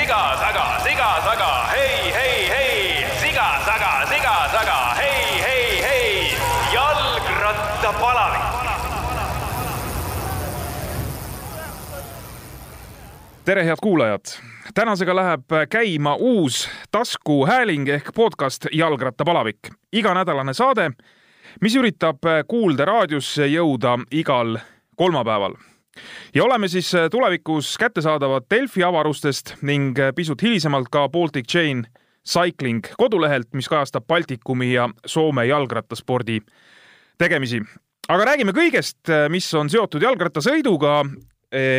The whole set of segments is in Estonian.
sigasaga, sigasaga, hei, hei, hei, sigasaga, sigasaga, hei, hei, hei, jalgrattapalavik. tere, head kuulajad! tänasega läheb käima uus taskuhääling ehk podcast Jalgrattapalavik. iganädalane saade, mis üritab Kuulde raadiosse jõuda igal kolmapäeval. Ja oleme siis tulevikus kättesaadavad Delfi avarustest ning pisut hilisemalt ka Baltic Chain Cycling kodulehelt, mis kajastab Baltikumi ja Soome jalgrattaspordi tegemisi. aga räägime kõigest, mis on seotud jalgrattasõiduga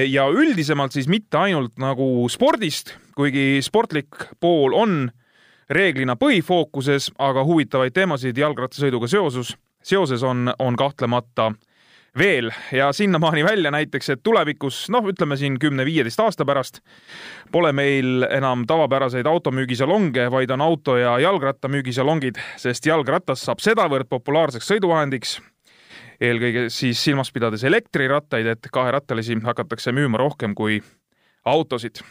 ja üldisemalt siis mitte ainult nagu spordist, kuigi sportlik pool on reeglina põhifookuses, aga huvitavaid teemasid jalgrattasõiduga seosus, seoses on, on kahtlemata veel ja sinnamaani välja näiteks, et tulevikus, noh, ütleme siin kümne-viieteist aasta pärast pole meil enam tavapäraseid automüügisalonge, vaid on auto- ja jalgrattamüügisalongid, sest jalgratas saab sedavõrd populaarseks sõiduvahendiks, eelkõige siis silmas pidades elektrirattaid, et kaherattalisi hakatakse müüma rohkem kui autosid.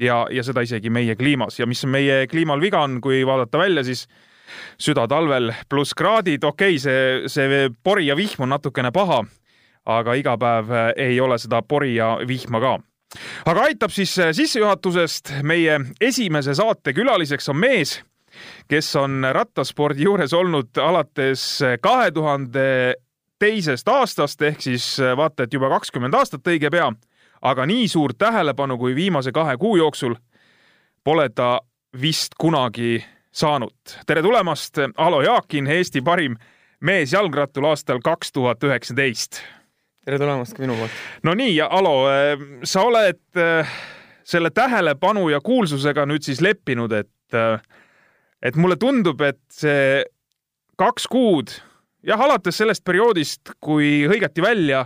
Ja, ja seda isegi meie kliimas. Ja mis meie kliimal viga on, kui vaadata välja, siis südatalvel pluss kraadid, okei okay,, see, see pori ja vihm on natukene paha, aga iga päev ei ole seda pori ja vihma ka. aga aitab siis sissejuhatusest meie esimese saate külaliseks on mees, kes on rattaspordi juures olnud alates kahe tuhande teisest aastast ehk siis vaata, et juba kakskümmend aastat õige pea, aga nii suurt tähelepanu kui viimase kahe kuu jooksul pole ta vist kunagi saanud. tere tulemast, Alo Jaakin, Eesti parim mees jalgrattul aastal kaks tuhat üheksateist. Tere tulemast ka minu poolt. no nii, Alo, sa oled selle tähelepanu ja kuulsusega nüüd siis leppinud, et, et mulle tundub, et see kaks kuud jah, alates sellest perioodist, kui hõigati välja,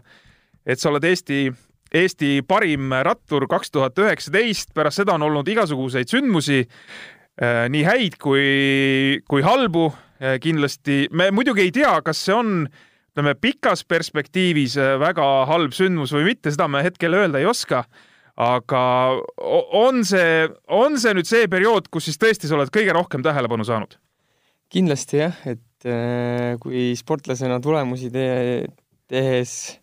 et sa oled Eesti, Eesti parim rattur kaks tuhat üheksateist, pärast seda on olnud igasuguseid sündmusi, nii häid kui, kui halbu kindlasti. me muidugi ei tea, kas see on, ütleme, pikas perspektiivis väga halb sündmus või mitte, seda me hetkel öelda ei oska. aga on see, on see nüüd see periood, kus siis tõesti sa oled kõige rohkem tähelepanu saanud? kindlasti jah, et kui sportlasena tulemusi tee, tehes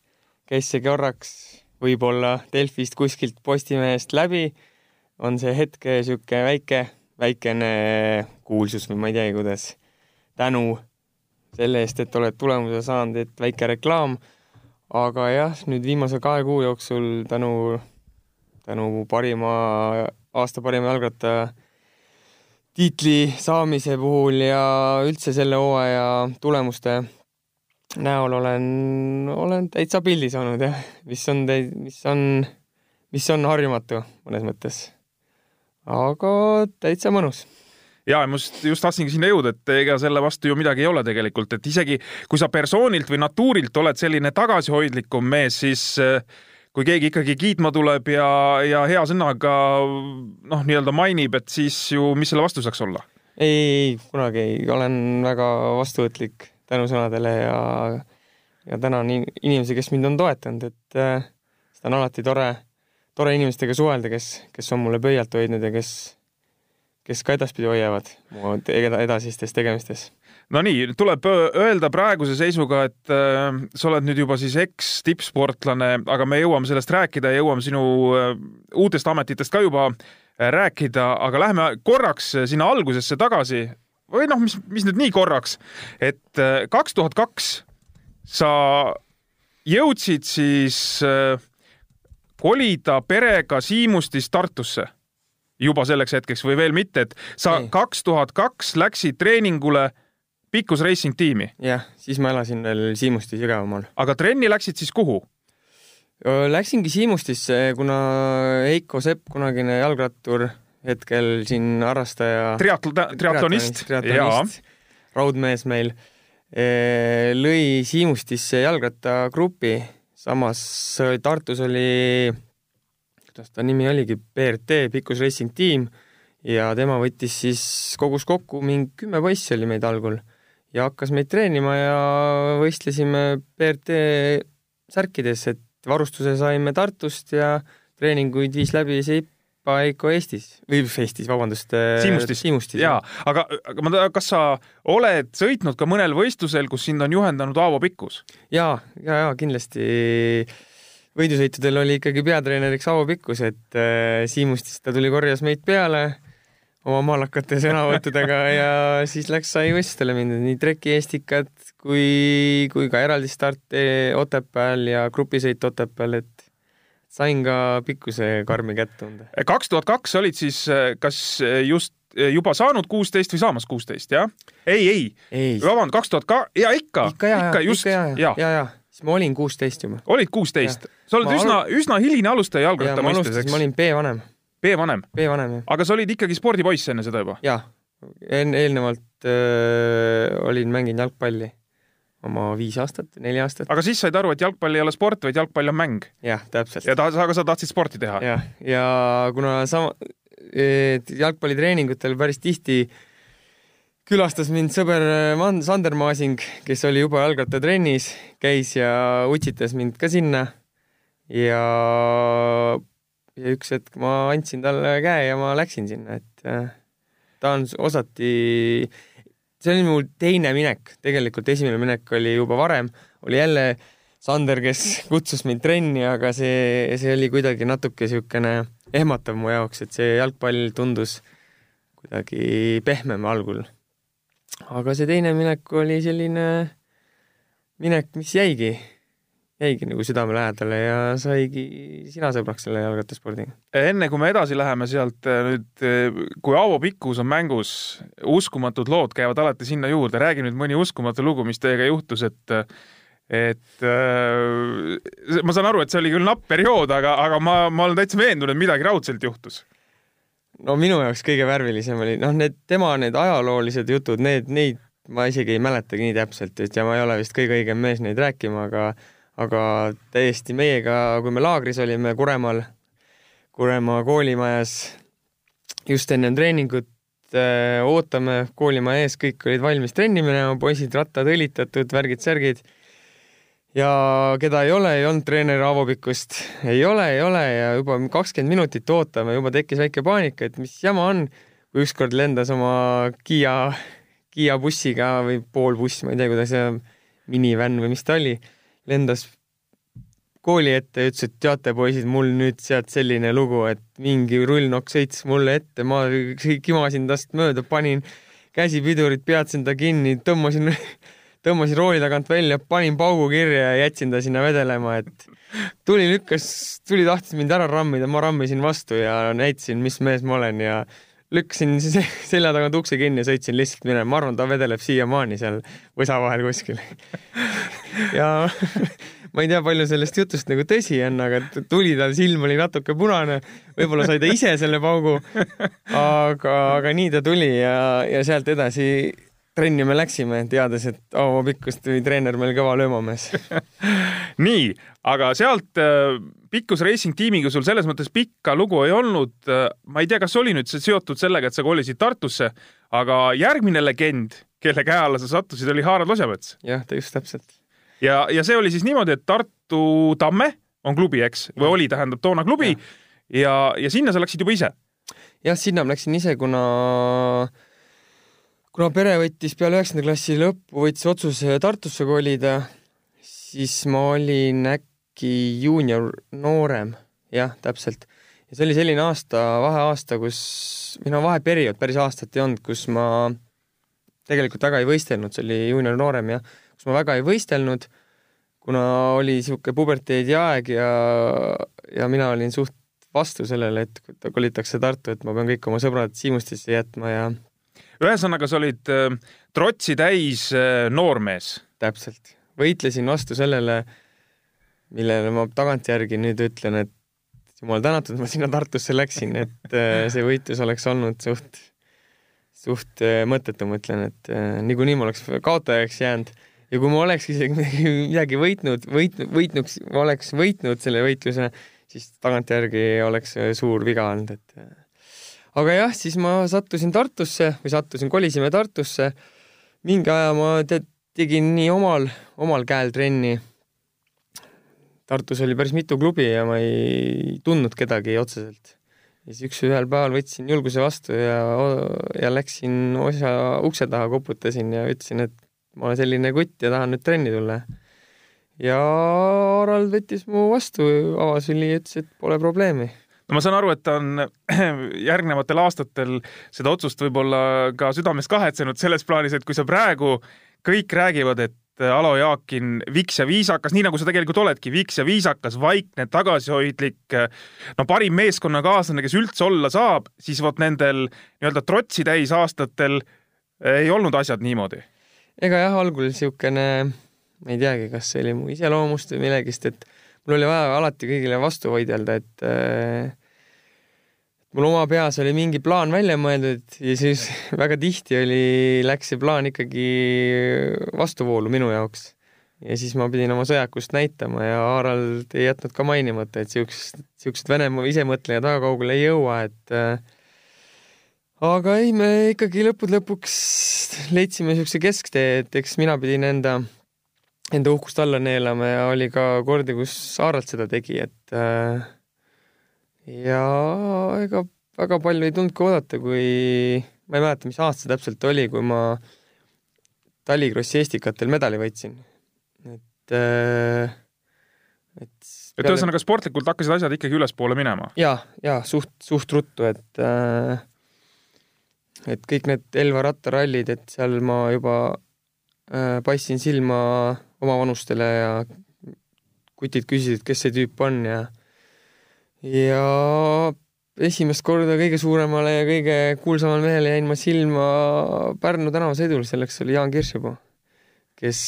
käis see korraks võib-olla Delfist kuskilt Postimehest läbi, on see hetke niisugune väike, väikene kuulsus või ma ei teagi, kuidas, tänu selle eest, et oled tulemuse saanud, et väike reklaam, aga jah, nüüd viimase kahe kuu jooksul tänu, tänu parima, aasta parima jalgrattaja tiitli saamise puhul ja üldse selle hooaja tulemuste näol olen, olen täitsa pildis olnud jah, mis on, mis on, mis on harjumatu mõnes mõttes. aga täitsa mõnus ja ma just, just tahtsingi sinna jõuda, et ega selle vastu ju midagi ei ole tegelikult, et isegi kui sa persoonilt või natuurilt oled selline tagasihoidlikum mees, siis kui keegi ikkagi kiitma tuleb ja, ja hea sõnaga noh, nii-öelda mainib, et siis ju, mis selle vastu saaks olla? ei, kunagi ei, olen väga vastuvõtlik tänusõnadele ja, ja tänan inimesi, kes mind on toetanud, et äh, seda on alati tore, tore inimestega suhelda, kes, kes on mulle pöialt hoidnud ja kes, kes ka edaspidi hoiavad mu edasistes tegemistes. No nii, tuleb öelda praeguse seisuga, et äh, sa oled nüüd juba siis eks-tippsportlane, aga me jõuame sellest rääkida ja jõuame sinu äh, uutest ametitest ka juba äh, rääkida, aga lähme korraks sinna algusesse tagasi. Või noh, mis, mis nüüd nii korraks, et kaks tuhat kaks sa jõudsid siis äh, kolida perega Siimustist Tartusse juba selleks hetkeks või veel mitte, et sa kaks tuhat kaks läksid treeningule Pikkus Racing tiimi. jah, siis ma elasin veel Siimustis Jõgevamaal. aga trenni läksid siis kuhu? Läksingi Siimustisse, kuna Heiko Sepp, kunagine jalgrattur, hetkel siin harrastaja. triatl-, triatlonist, triatlonist, raudmees meil, lõi Siimustisse jalgrattagrupi, samas Tartus oli, kuidas ta nimi oligi, BRT, Pikkus Racing Team ja tema võttis siis, kogus kokku mingi kümme poissi oli meid algul ja hakkas meid treenima ja võistlesime BRT särkides, et varustuse saime Tartust ja treeninguid viis läbi Sepp Paiko Eestis või Eestis, vabandust. Siimustis, Siimustis. jaa, aga, aga ma tean, kas sa oled sõitnud ka mõnel võistlusel, kus sind on juhendanud Aavo Pikkus? ja, ja, ja kindlasti võidusõitudel oli ikkagi peatreeneriks Aavo Pikkus, et äh, Siimustist ta tuli, korjas meid peale oma maalakate sõnavõttudega ja siis läks, sai võistlustele minna, nii trekiestikad kui, kui ka eraldi starte Otepääl ja grupisõit Otepääl, et sain ka pikkuse karmi kätt tunda. kaks tuhat kaks olid siis kas just juba saanud kuusteist või saamas kuusteist, jah? ei, ei, ei., vabandust, kaks tuhat ka-, ja ikka, ikka, ja, ikka just, ja, ja, ja, ja, siis ma olin kuusteist juba. olid kuusteist? sa oled Ma üsna alu..., üsna hiline alustaja jalgratta mõistes, eks? ma olin B-vanem. B-vanem? B-vanem, jah. aga sa olid ikkagi spordipoiss enne seda juba? jaa, enne, eelnevalt öö, olin mänginud jalgpalli oma viis aastat, neli aastat. aga siis said aru, et jalgpall ei ole sport, vaid jalgpall on mäng? jah, täpselt. ja ta, aga sa tahtsid sporti teha? jah, ja kuna sama, jalgpallitreeningutel päris tihti külastas mind sõber Man-, Sander Maasing, kes oli juba jalgrattatrennis, käis ja utsitas mind ka sinna ja, ja üks hetk ma andsin talle käe ja ma läksin sinna, et äh, ta on osati, see oli mul teine minek, tegelikult esimene minek oli juba varem, oli jälle Sander, kes kutsus mind trenni, aga see, see oli kuidagi natuke niisugune ehmatav mu jaoks, et see jalgpall tundus kuidagi pehmem algul. Aga see teine minek oli selline minek, mis jäigi, jäigi nagu südamelähedale ja saigi sina sõbraks selle jalgrattaspordiga. enne kui me edasi läheme sealt nüüd, kui Aavo Pikkus on mängus, uskumatud lood käivad alati sinna juurde, räägi nüüd mõni uskumatu lugu, mis teiega juhtus, et et äh, ma saan aru, et see oli küll napp periood, aga, aga ma, ma olen täitsa veendunud, midagi raudselt juhtus. No minu jaoks kõige värvilisem oli, noh, need tema need ajaloolised jutud, need, neid ma isegi ei mäletagi nii täpselt, et ja ma ei ole vist kõige õigem mees neid rääkima, aga aga täiesti meiega, kui me laagris olime Kuremaal, Kuremaa koolimajas just ennem treeningut äh, ootame koolimaja ees, kõik olid valmis trenni minema, poisid rattad õlitatud, värgid-särgid ja keda ei ole, ei olnud treener Aavo Pikkust, ei ole, ei ole ja juba kakskümmend minutit ootame, juba tekkis väike paanika, et mis jama on, kui ükskord lendas oma Kiia, Kiia bussiga või pool buss, ma ei tea, kuidas see minivänn või mis ta oli, lendas kooli ette ja ütles, et teate, poisid, mul nüüd sealt selline lugu, et mingi rullnokk sõitis mulle ette, ma kimasin tast mööda, panin käsipidurit, peatasin ta kinni, tõmbasin tõmbasin rooli tagant välja, panin paugu kirja ja jätsin ta sinna vedelema, et tuli lükkas, tuli tahtis mind ära rammida, ma rammisin vastu ja näitasin, mis mees ma olen ja lükkasin selja tagant ukse kinni ja sõitsin lihtsalt minema, ma arvan, ta vedeleb siiamaani seal võsa vahel kuskil. Ja ma ei tea, palju sellest jutust nagu tõsi on, aga tuli tal silm oli natuke punane, võib-olla sai ta ise selle paugu, aga, aga nii ta tuli ja, ja sealt edasi trenni me läksime, teades, et Aavo Pikkust tuli treener meil kõva löömamees nii, aga sealt äh, Pikkus Racing tiimiga sul selles mõttes pikka lugu ei olnud. Äh, ma ei tea, kas oli nüüd see seotud sellega, et sa kolisid Tartusse, aga järgmine legend, kelle käe alla sa sattusid, oli Harald Losjamets. jah, just täpselt. ja, ja see oli siis niimoodi, et Tartu Tamme on klubi, eks, või oli, tähendab toona klubi ja, ja, ja sinna sa läksid juba ise? jah, sinna ma läksin ise, kuna kuna pere võttis peale üheksanda klassi lõppu, võttis otsuse Tartusse kolida, siis ma olin äkki juunior noorem, jah, täpselt. ja see oli selline aasta, vaheaasta, kus, või no vaheperiood, päris aastat ei olnud, kus ma tegelikult väga ei võistelnud, see oli juunior noorem jah, kus ma väga ei võistelnud, kuna oli niisugune puberteedi aeg ja, ja mina olin suht vastu sellele, et kolitakse Tartu, et ma pean kõik oma sõbrad Siimustisse jätma ja ühesõnaga, sa olid äh, trotsi täis äh, noormees. täpselt, võitlesin vastu sellele, millele ma tagantjärgi nüüd ütlen, et jumal tänatud, ma sinna Tartusse läksin, et äh, see võitlus oleks olnud suht, suht mõttetu, ma ütlen, et niikuinii ma oleks kaotajaks jäänud ja kui ma oleks isegi midagi, võitnud, võitnud, võitnuks, oleks võitnud selle võitluse, siis tagantjärgi oleks suur viga olnud, et aga jah, siis ma sattusin Tartusse või sattusin, kolisime Tartusse. mingi aja ma te tegin nii omal, omal käel trenni. Tartus oli päris mitu klubi ja ma ei tundnud kedagi otseselt. ja siis üks ühel päeval võtsin julguse vastu ja, ja läksin osa ukse taha, koputasin ja ütlesin, et ma olen selline kutt ja tahan nüüd trenni tulla. ja Harald võttis mu vastu, avas üli ja ütles, et pole probleemi no ma saan aru, et ta on järgnevatel aastatel seda otsust võib-olla ka südames kahetsenud selles plaanis, et kui sa praegu kõik räägivad, et Alo Jaakin viks ja viisakas, nii nagu sa tegelikult oledki, viks ja viisakas, vaikne, tagasihoidlik, no parim meeskonnakaaslane, kes üldse olla saab, siis vot nendel nii-öelda trotsi täis aastatel ei olnud asjad niimoodi. ega jah, algul niisugune, ma ei teagi, kas see oli mu iseloomust või millegist, et mul oli vaja alati kõigile vastu võidelda, et äh, mul oma peas oli mingi plaan välja mõeldud ja siis väga tihti oli, läks see plaan ikkagi vastuvoolu minu jaoks. ja siis ma pidin oma sõjakust näitama ja Harald ei jätnud ka mainimata, et siuksed, siuksed Venemaa isemõtlejad väga kaugele ei jõua, et äh, aga ei, me ikkagi lõppude lõpuks leidsime niisuguse kesktee, et eks mina pidin enda, enda uhkust alla neelama ja oli ka kordi, kus Harald seda tegi, et äh, ja ega väga palju ei tulnudki oodata, kui, ma ei mäleta, mis aasta täpselt oli, kui ma talikrossi estikatel medali võitsin. et äh,, et et ühesõnaga sportlikult hakkasid asjad ikkagi ülespoole minema? ja, ja suht, suht ruttu, et äh, et kõik need Elva rattarallid, et seal ma juba äh, paistsin silma omavanustele ja kutid küsisid, kes see tüüp on ja ja esimest korda kõige suuremale ja kõige kuulsamale mehele jäin ma silma Pärnu tänavasõidul, selleks oli Jaan Kiršipuu, kes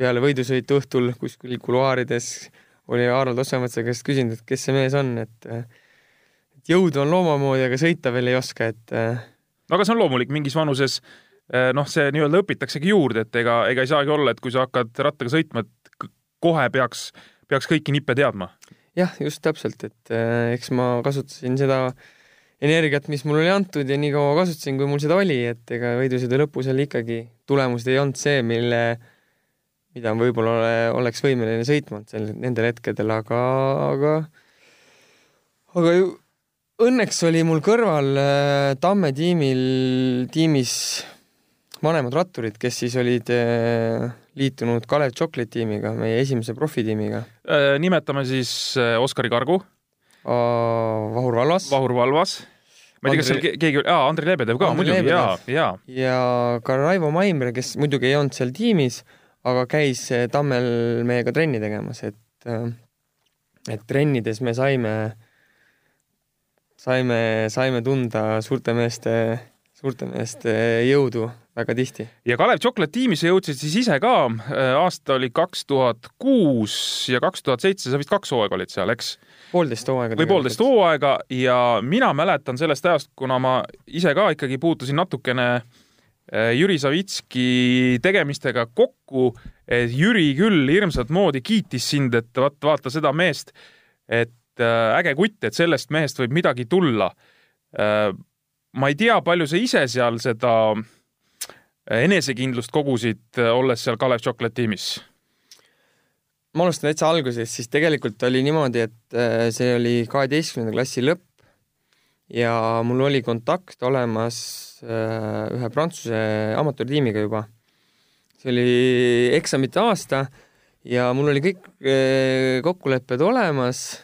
peale võidusõitu õhtul kuskil kuluaarides oli Harald Ossametsa käest küsinud, et kes see mees on, et et jõudu on looma moodi, aga sõita veel ei oska, et aga see on loomulik, mingis vanuses noh, see nii-öelda õpitaksegi juurde, et ega, ega ei saagi olla, et kui sa hakkad rattaga sõitma, et kohe peaks, peaks kõiki nippe teadma. Jah, just täpselt, et äh, eks ma kasutasin seda energiat, mis mulle oli antud ja nii kaua kasutasin, kui mul seda oli, et ega võidusõidu lõpus oli ikkagi, tulemused ei olnud see, mille, mida võib-olla oleks võimeline sõitma sel, nendel hetkedel, aga, aga, aga ju õnneks oli mul kõrval äh, Tamme tiimil, tiimis vanemad ratturid, kes siis olid äh, liitunud Kalev Chocolate tiimiga, meie esimese profitiimiga. Äh, nimetame siis äh, Oskari Kargu. Vahur Valvas. Vahur Valvas. ma ei tea, kas seal keegi, aa, Andrei Lebedev ka muidugi, jaa, jaa. ja ka Raivo Maimre, kes muidugi ei olnud seal tiimis, aga käis Tammel meiega trenni tegemas, et et trennides me saime, saime, saime tunda suurte meeste, suurte meeste jõudu väga tihti. ja Kalev Chocolate tiimi sa jõudsid siis ise ka, äh, aasta oli kaks tuhat kuus ja kaks tuhat seitse, sa vist kaks hooaega olid seal, eks? poolteist hooaega. või poolteist hooaega ja mina mäletan sellest ajast, kuna ma ise ka ikkagi puutusin natukene äh, Jüri Savitski tegemistega kokku, et Jüri küll hirmsat moodi kiitis sind, et vaata, vaata seda meest, et äh, äge kutt, et sellest mehest võib midagi tulla. ma ei tea, palju sa ise seal seda äh, enesekindlust kogusid, äh, olles seal Kalev Chocolate tiimis? ma alustan täitsa algusest, siis tegelikult oli niimoodi, et äh, see oli kaheteistkümnenda klassi lõpp ja mul oli kontakt olemas äh, ühe Prantsuse amatöörtiimiga juba. see oli eksamite aasta ja mul oli kõik kokkulepped olemas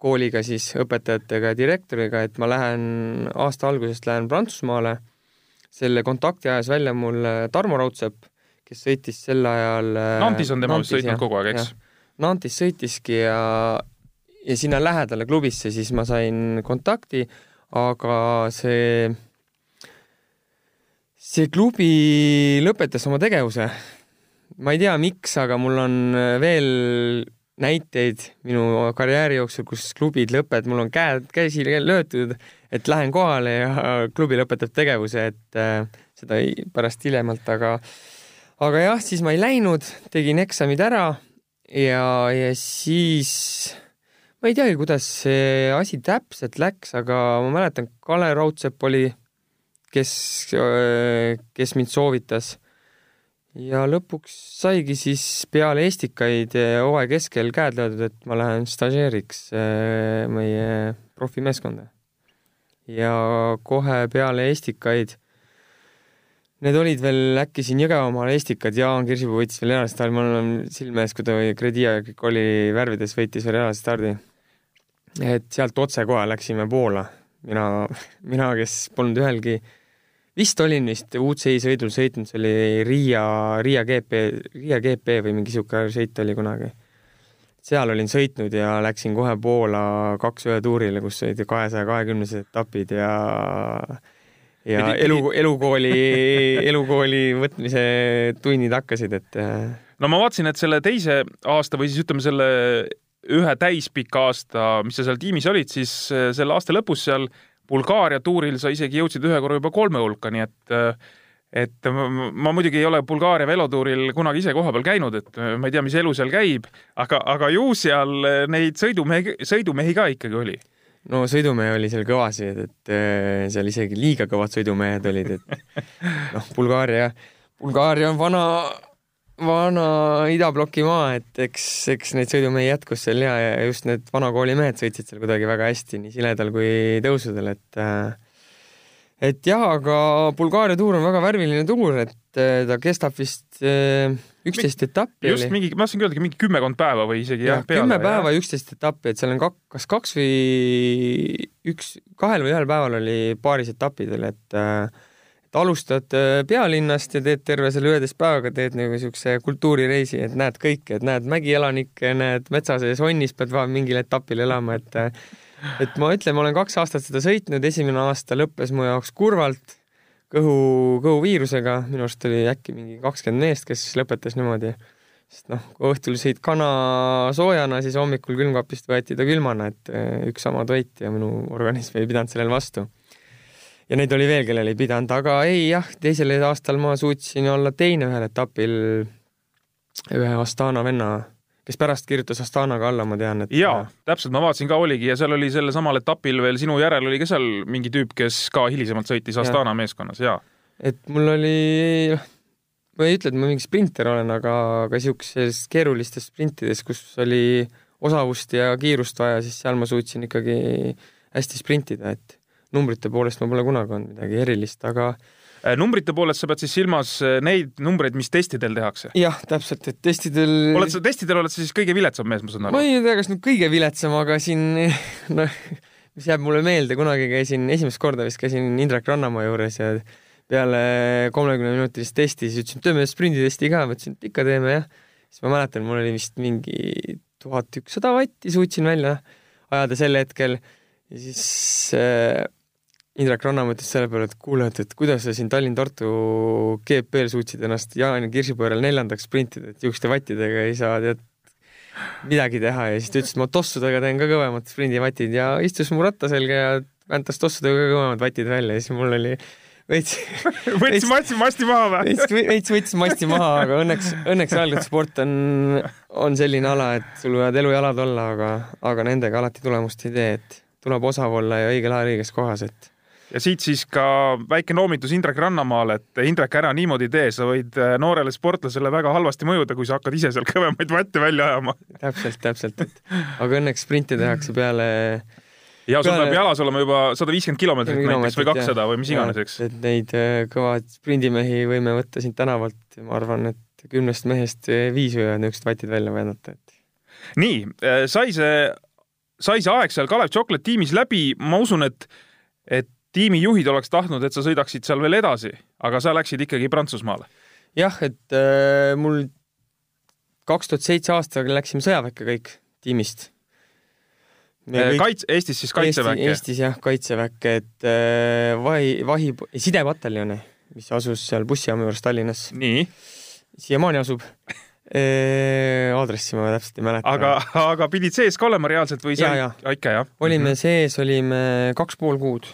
kooliga siis, õpetajatega ja direktoriga, et ma lähen aasta algusest lähen Prantsusmaale selle kontakti ajas välja mul Tarmo Raudsepp, kes sõitis sel ajal äh, Nantis on tema vist sõitnud kogu aeg, eks? Nantis sõitiski ja, ja sinna lähedale klubisse siis ma sain kontakti, aga see, see klubi lõpetas oma tegevuse. ma ei tea, miks, aga mul on veel näiteid minu karjääri jooksul, kus klubid lõpetavad, mul on käed käsi löötud, et lähen kohale ja klubi lõpetab tegevuse, et äh, seda pärast hiljemalt, aga aga jah, siis ma ei läinud, tegin eksamid ära ja, ja siis ma ei teagi, kuidas see asi täpselt läks, aga ma mäletan, Kalle Raudsepp oli, kes, kes mind soovitas ja lõpuks saigi siis peale Estikaid hooaja keskel käed löödud, et ma lähen stažeeriks äh, meie profimeeskonda. Ja kohe peale Estikaid, need olid veel äkki siin Jõgevamaal Estikad, Jaan Kirsipuu võitis veel eraldi stardi, mul on silme ees, kui ta Credia oli värvides, võitis veel eraldi stardi. et sealt otsekohe läksime Poola, mina, mina, kes polnud ühelgi vist olin vist UCI sõidul sõitnud, see oli Riia, Riia GP, Riia GP või mingi sihuke sõit oli kunagi. Seal olin sõitnud ja läksin kohe Poola kaks ühe tuurile, kus olid kahesaja kahekümnesed etapid ja ja pidi, elu, elukooli, elukooli võtmise tunnid hakkasid, et no ma vaatasin, et selle teise aasta või siis ütleme, selle ühe täispika aasta, mis sa seal tiimis olid, siis selle aasta lõpus seal Bulgaaria tuuril sa isegi jõudsid ühe korra juba kolme hulka, nii et et ma muidugi ei ole Bulgaaria velotuuril kunagi ise kohapeal käinud, et ma ei tea, mis elu seal käib, aga, aga ju seal neid sõidumehi, sõidumehi ka ikkagi oli. No sõidumehe oli seal kõvasid, et seal isegi liiga kõvad sõidumehed olid, et noh, Bulgaaria, Bulgaaria on vana vana idabloki maa, et eks, eks neid sõidumehi jätkus seal ja, ja just need vanakooli mehed sõitsid seal kuidagi väga hästi nii siledal kui tõusudel, et äh, et jah, aga Bulgaaria tuur on väga värviline tuur, et äh, ta kestab vist äh, üksteist etappi. just oli. mingi, ma tahtsingi öelda, mingi kümmekond päeva või isegi jah, peale. kümme päeva ja üksteist etappi, et seal on kak, kas kaks või üks, kahel või ühel päeval oli paaris etapidel, et äh, et alustad pealinnast ja teed terve selle üheteist päevaga, teed nagu siukse kultuurireisi, et näed kõike, et näed mägielanikke, näed metsa sees onnis, pead mingil etapil elama, et et ma ütlen, ma olen kaks aastat seda sõitnud, esimene aasta lõppes mu jaoks kurvalt, kõhu, kõhuviirusega, minu arust oli äkki mingi kakskümmend meest, kes lõpetas niimoodi. sest noh, kui õhtul sõid kana soojana, siis hommikul külmkapist võeti ta külmana, et äh, üks sama toit ja minu organism ei pidanud sellele vastu ja neid oli veel, kellel ei pidanud, aga ei jah, teisel aastal ma suutsin olla teine ühel etapil ühe Astana venna, kes pärast kirjutas Astanaga alla, ma tean, et jaa, täpselt, ma vaatasin ka oligi ja seal oli sellel samal etapil veel sinu järel oli ka seal mingi tüüp, kes ka hilisemalt sõitis Astana ja. meeskonnas, jaa. et mul oli, ma ei ütle, et ma mingi sprinter olen, aga ka siukses keerulistes sprintides, kus oli osavust ja kiirust vaja, siis seal ma suutsin ikkagi hästi sprintida, et numbrite poolest ma pole kunagi olnud midagi erilist, aga äh, numbrite poolest sa pead siis silmas äh, neid numbreid, mis testidel tehakse? jah, täpselt, et testidel oled sa, testidel oled sa siis kõige viletsam mees, ma saan aru? ma ei tea, kas nüüd kõige viletsam, aga siin noh, mis jääb mulle meelde, kunagi käisin, esimest korda vist käisin Indrek Rannamaa juures ja peale kolmekümne minutilist testi, siis ütlesin, teeme sprinditesti ka, ma ütlesin, et ikka teeme jah. siis ma mäletan, mul oli vist mingi tuhat ükssada vatti suutsin välja ajada sel hetkel ja siis äh, Indrek Rannamäe ütles selle peale, et kuule, et, et kuidas sa siin Tallinn-Tartu GP-l suutsid ennast Jaan Kirsipõõral neljandaks sprintida, et niisuguste vattidega ei saa tead midagi teha ja siis ta ütles, et ma tossudega teen ka kõvemad sprindivatid ja istus mu ratta selga ja väntas tossudega ka kõvemad vatid välja ja siis mul oli veits võttis masti, masti maha või? veits võttis masti maha, aga õnneks, õnneks jalgrattasport on, on selline ala, et sul võivad elujalad olla, aga, aga nendega alati tulemust ei tee, et tuleb osav olla ja õigel ajal õiges kohas, et ja siit siis ka väike noomitus Indrek Rannamaale, et Indrek, ära niimoodi tee, sa võid äh, noorele sportlasele väga halvasti mõjuda, kui sa hakkad ise seal kõvemaid vatte välja ajama. täpselt, täpselt, et aga õnneks sprinti tehakse peale ja sul peab jalas olema juba sada viiskümmend kilomeetrit näiteks või kakssada või mis iganes, eks. et neid äh, kõvaid sprindimehi võime võtta siit tänavalt, ma arvan, et kümnest mehest äh, viis võivad niisugused vatid välja väänata, et. nii, sai see, sai see aeg seal Kalev Chocolate tiimis läbi, ma usun, et, et tiimijuhid oleks tahtnud, et sa sõidaksid seal veel edasi, aga sa läksid ikkagi Prantsusmaale. jah, et äh, mul kaks tuhat seitse aastal läksime sõjaväkke kõik tiimist. Äh, kaits-, Eestis siis kaitseväkke Eesti,? Eestis jah, kaitseväkke, et äh, vahi, vahi, sidepataljoni, mis asus seal bussijaama juures Tallinnas. nii? siiamaani asub äh, aadressi ma täpselt ei mäleta. aga, aga pidid sees ka olema reaalselt või sa ikka jah? olime mm -hmm. sees, olime kaks pool kuud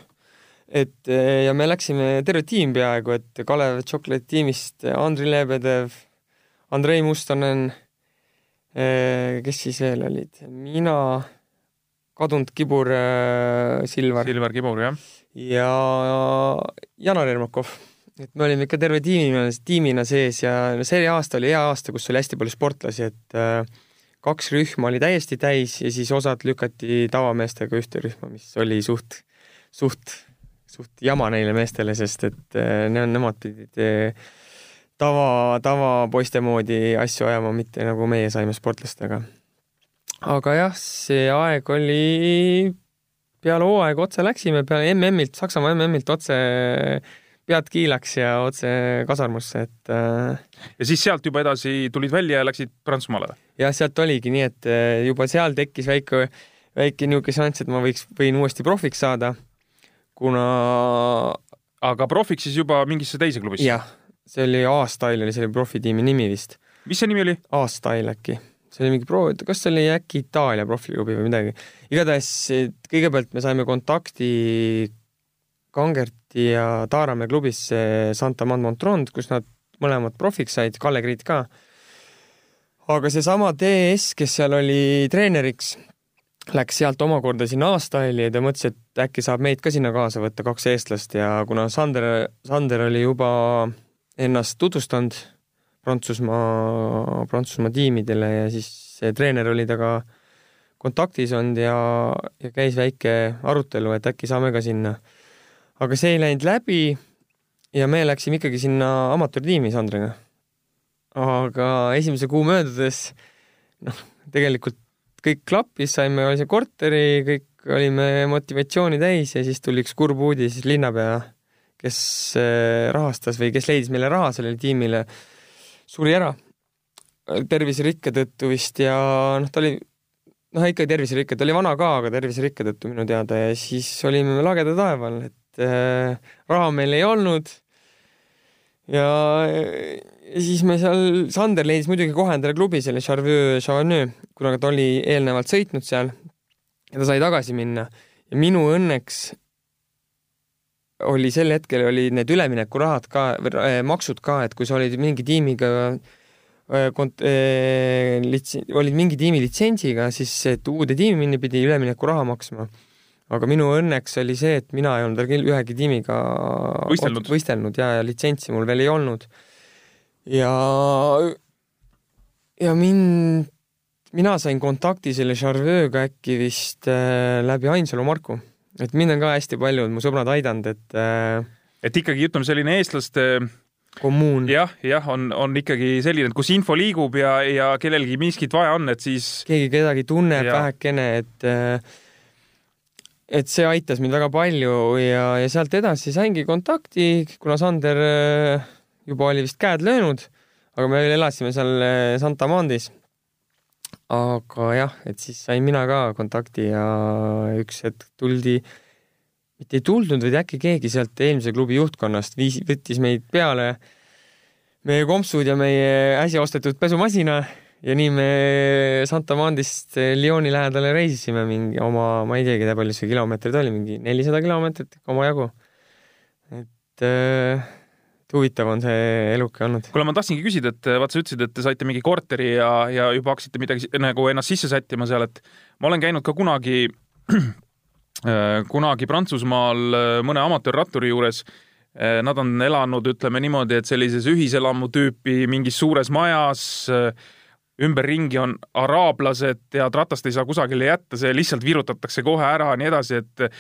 et eh, ja me läksime terve tiim peaaegu, et Kalev Chocolate tiimist Andrei Lebedev, Andrei Mustonen, eh, kes siis veel olid, mina, kadunud Kibur eh, Silvar. Silvar Kibur, jah. ja Janar Ermakov, et me olime ikka terve tiimina, tiimina sees ja no see aasta oli hea aasta, kus oli hästi palju sportlasi, et kaks rühma oli täiesti täis ja siis osad lükati tavameestega ühte rühma, mis oli suht, suht, suht jama neile meestele, sest et äh, ne, nemad pidid äh, tava, tavapoiste moodi asju ajama, mitte nagu meie saime sportlastega. aga jah, see aeg oli, peale hooaega otse läksime, peale MM-ilt, Saksamaa MM-ilt otse pead kiilaks ja otse kasarmusse, et äh, ja siis sealt juba edasi tulid välja ja läksid Prantsusmaale või? jah, sealt oligi nii, et juba seal tekkis väike, väike niisugune šanss, et ma võiks, võin uuesti profiks saada, kuna aga profiks siis juba mingisse teise klubisse? jah, see oli A-Style oli selle profitiimi nimi vist. mis see nimi oli? A-Style äkki. see oli mingi pro, kas see oli äkki Itaalia profiklubi või midagi. igatahes kõigepealt me saime kontakti Kangerti ja Taaramäe klubisse Santa Montronde, kus nad mõlemad profiks said, Kalle Kriit ka. aga seesama DS, kes seal oli treeneriks, läks sealt omakorda sinna A-Style'i ja ta mõtles, et äkki saab meid ka sinna kaasa võtta, kaks eestlast ja kuna Sander, Sander oli juba ennast tutvustanud Prantsusmaa, Prantsusmaa tiimidele ja siis see treener oli temaga kontaktis olnud ja, ja käis väike arutelu, et äkki saame ka sinna. aga see ei läinud läbi ja me läksime ikkagi sinna amatöörtiimi Sandriga. aga esimese kuu möödudes noh, tegelikult kõik klappis, saime sellise korteri, kõik olime motivatsiooni täis ja siis tuli üks kurb uudis linnapea kes äh, rahastas või kes leidis meile raha sellele tiimile, suri ära terviserikke tõttu vist ja noh, ta oli noh, ikka terviserikke, ta oli vana ka, aga terviserikke tõttu minu teada ja siis olime lageda taeval, et äh, raha meil ei olnud. ja, ja siis me seal, Sander leidis muidugi kohe endale klubi, selle Charveux Chavaneux, kuna ta oli eelnevalt sõitnud seal ja ta sai tagasi minna ja minu õnneks oli sel hetkel olid need üleminekurahad ka, äh, maksud ka, et kui sa olid mingi tiimiga äh, kont-, äh, litsi-, olid mingi tiimi litsentsiga, siis et uude tiimi minna pidi üleminekuraha maksma. aga minu õnneks oli see, et mina ei olnud veel ühegi tiimiga võistelnud, võistelnud ja, ja litsentsi mul veel ei olnud. Ja, ja mind, mina sain kontakti selle Charveuga äkki vist äh, läbi Ainsalu Marku et mind on ka hästi paljud mu sõbrad aidanud, et äh, et ikkagi ütleme, selline eestlaste kommuun. jah, jah, on, on ikkagi selline, et kus info liigub ja, ja kellelgi miskit vaja on, et siis keegi kedagi tunneb vähekene, et äh, et see aitas mind väga palju ja, ja sealt edasi saingi kontakti, kuna Sander äh, juba oli vist käed löönud, aga me veel elasime seal Santa Mandis aga jah, et siis sain mina ka kontakti ja üks hetk tuldi, mitte ei tuldud, vaid äkki keegi sealt eelmise klubi juhtkonnast viis, võttis meid peale, meie kompsud ja meie äsja ostetud pesumasina ja nii me Santa Mandist Lyoni lähedale reisisime mingi oma, ma ei teagi, palju see kilomeetreid oli, mingi nelisada kilomeetrit omajagu. et äh, huvitav on see eluke olnud. kuule, ma tahtsingi küsida, et vaat sa ütlesid, et te saite mingi korteri ja, ja juba hakkasite midagi nagu ennast sisse sättima seal, et ma olen käinud ka kunagi äh, kunagi Prantsusmaal äh, mõne amatöörratturi juures. Äh, nad on elanud, ütleme niimoodi, et sellises ühiselamu tüüpi mingis suures majas. ümberringi on araablased ja ratast ei saa kusagile jätta, see lihtsalt virutatakse kohe ära ja nii edasi, et,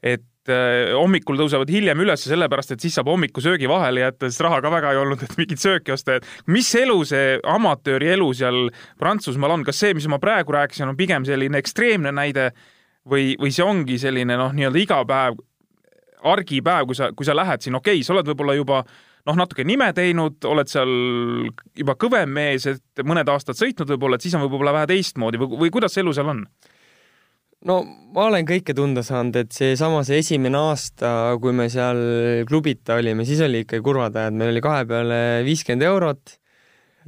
et Äh, hommikul tõusevad hiljem üles sellepärast, et siis saab hommikusöögi vahele jätta, sest raha ka väga ei olnud, et mingit sööki osta, et mis elu see amatööri elu seal Prantsusmaal on, kas see, mis ma praegu rääkisin, on pigem selline ekstreemne näide või, või see ongi selline noh, nii-öelda igapäev, argipäev, kui sa, kui sa lähed siin, okei okay,, sa oled võib-olla juba noh, natuke nime teinud, oled seal juba kõvem mees, et mõned aastad sõitnud võib-olla, et siis on võib-olla vähe teistmoodi või, või kuidas see elu seal on? No ma olen kõike tunda saanud, et seesama, see esimene aasta, kui me seal klubita olime, siis oli ikka kurvad ajad, meil oli kahe peale viiskümmend eurot.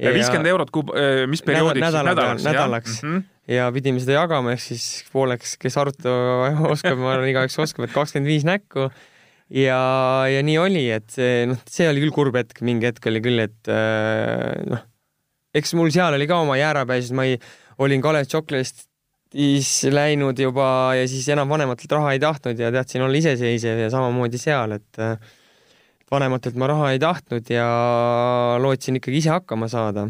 viiskümmend eurot kuu, äh, mis perioodiks nädala, nädalaks, nädalaks. Mm -hmm. ja pidime seda jagama, ehk siis pooleks, kes arvutada oskab, ma arvan, igaüks oskab, et kakskümmend viis näkku. ja, ja nii oli, et see, noh, see oli küll kurb hetk, mingi hetk oli küll, et äh, noh, eks mul seal oli ka oma jäärapäi, sest ma ei, olin Kalev Tšoklerist siis läinud juba ja siis enam vanematelt raha ei tahtnud ja tahtsin olla iseseisev ja samamoodi seal, et vanematelt ma raha ei tahtnud ja lootsin ikkagi ise hakkama saada.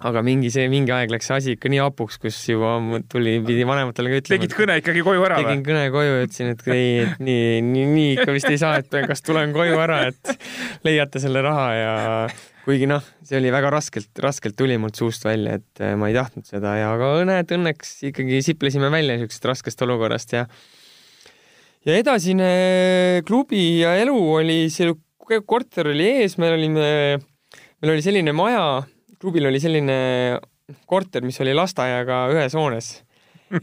aga mingi see, mingi aeg läks see asi ikka nii hapuks, kus juba tuli, pidi vanematele ka ütlema. tegid kõne ikkagi koju ära või? tegin kõne koju ja ütlesin, et ei, et nii, nii, nii ikka vist ei saa, et kas tulen koju ära, et leiate selle raha ja kuigi noh, see oli väga raskelt, raskelt tuli mult suust välja, et ma ei tahtnud seda ja aga näed, õnneks ikkagi siplesime välja niisugusest raskest olukorrast ja ja edasine klubi ja elu oli see korter oli ees, me olime, meil oli selline maja, klubil oli selline korter, mis oli lasteaiaga ühes hoones.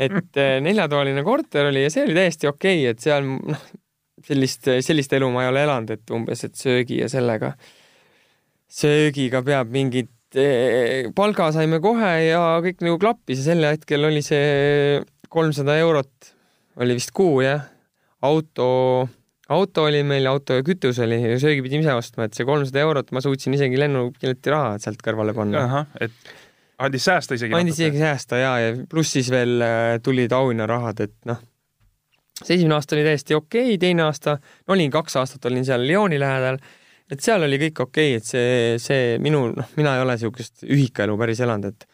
et eh, neljatoaline korter oli ja see oli täiesti okei okay,, et seal noh, sellist, sellist elu ma ei ole elanud, et umbes, et söögi ja sellega, söögiga peab mingit eh, palga saime kohe ja kõik nagu klappis ja sel hetkel oli see kolmsada eurot oli vist kuu jah, auto auto oli meil, auto ja kütus oli ja söögi pidime ise ostma, et see kolmsada eurot ma suutsin isegi lennupileti raha sealt kõrvale panna. et andis säästa isegi? andis isegi säästa ja, ja pluss siis veel äh, tulid auhinnarahad, et noh, see esimene aasta oli täiesti okei okay,, teine aasta, no olin kaks aastat olin seal Lyoni lähedal, et seal oli kõik okei okay,, et see, see minu, noh, mina ei ole niisugust ühikaelu päris elanud, et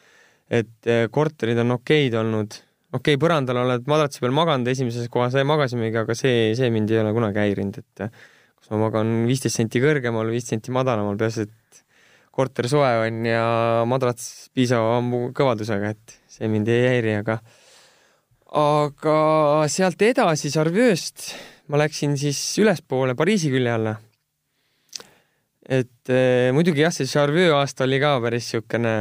et äh, korterid on okeid olnud okei okay,, põrandal oled madratsi peal maganud, esimeses kohas magasimegi, aga see, see mind ei ole kunagi häirinud, et kas ma magan viisteist senti kõrgemal, viis senti madalamal, peaasi, et korter soe on ja madrats piisava kõvadusega, et see mind ei häiri, aga aga sealt edasi Sarvjööst ma läksin siis ülespoole Pariisi külje alla. Et eh, muidugi jah, see Charveux aasta oli ka päris niisugune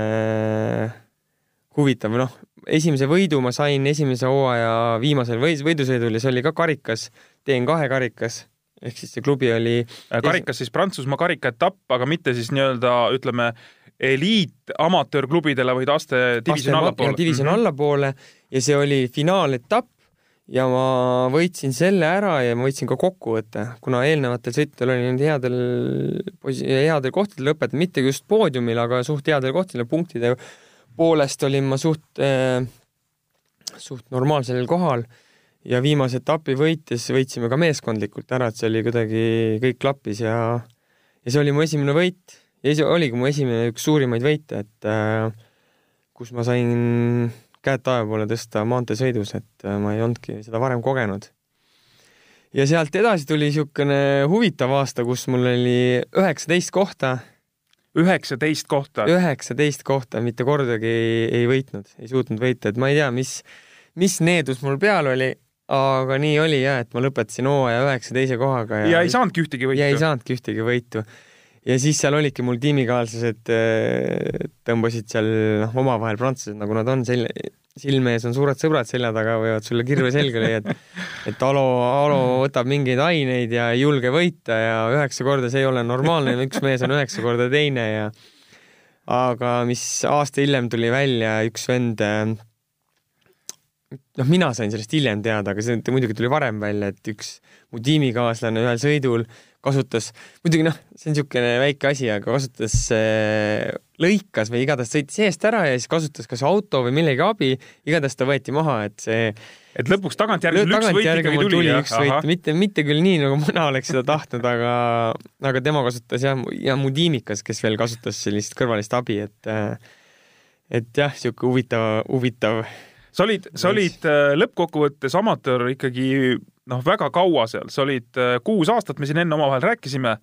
huvitav, noh, esimese võidu ma sain esimese hooaja viimasel võidusõidul ja see oli ka karikas, TN2 karikas ehk siis see klubi oli. Äh, karikas siis Prantsusmaa karikaetapp, aga mitte siis nii-öelda ütleme eliit amatöörklubidele, vaid aste divisjoni allapoole. divisjoni mm -hmm. allapoole ja see oli finaaletapp ja ma võitsin selle ära ja ma võitsin ka kokkuvõtte, kuna eelnevatel sõitudel olin headel, headel kohtadel lõpetanud, mitte just poodiumil, aga suht headel kohtadel punktide poolest olin ma suht äh,, suht normaalsel kohal. Ja viimase etapi võites võitsime ka meeskondlikult ära, et see oli kuidagi, kõik klappis ja, ja see oli mu esimene võit. Ja see oligi mu esimene üks suurimaid võite, et äh, kus ma sain käed taeva poole tõsta maanteesõidus, et äh, ma ei olnudki seda varem kogenud. ja sealt edasi tuli niisugune huvitav aasta, kus mul oli üheksateist kohta üheksateist kohta. üheksateist kohta, mitte kordagi ei, ei võitnud, ei suutnud võita, et ma ei tea, mis, mis needus mul peal oli, aga nii oli ja, et ma lõpetasin hooaja üheksateise kohaga. ja, ja ei saanudki ühtegi võitu. ja ei saanudki ühtegi võitu. Ja siis seal olidki mul tiimikaaslased, äh, tõmbasid seal noh, omavahel prantslased, nagu nad on, sel-, silme ees on suured sõbrad selja taga, võivad sulle kirve selga lüüa, et et Alo, Alo võtab mingeid aineid ja ei julge võita ja üheksa korda, see ei ole normaalne, üks mees on üheksa korda teine ja aga mis aasta hiljem tuli välja, üks vend noh, mina sain sellest hiljem teada, aga see muidugi tuli varem välja, et üks mu tiimikaaslane ühel sõidul kasutas, muidugi noh, see on niisugune väike asi, aga kasutas äh, lõikas või igatahes sõitis eest ära ja siis kasutas kas auto või millegi abi, igatahes ta võeti maha, et see et lõpuks tagantjärgi sul üks võit ikkagi tuli, tuli, üks võit, mitte, mitte küll nii, nagu mina oleks seda tahtnud, aga, aga tema kasutas jah, ja mu tiimikas, kes veel kasutas sellist kõrvalist abi, et äh, et jah, niisugune huvitav, huvitav sa olid, sa olid äh, lõppkokkuvõttes amatöör ikkagi noh, väga kaua seal, sa olid äh, kuus aastat, me siin enne omavahel rääkisime.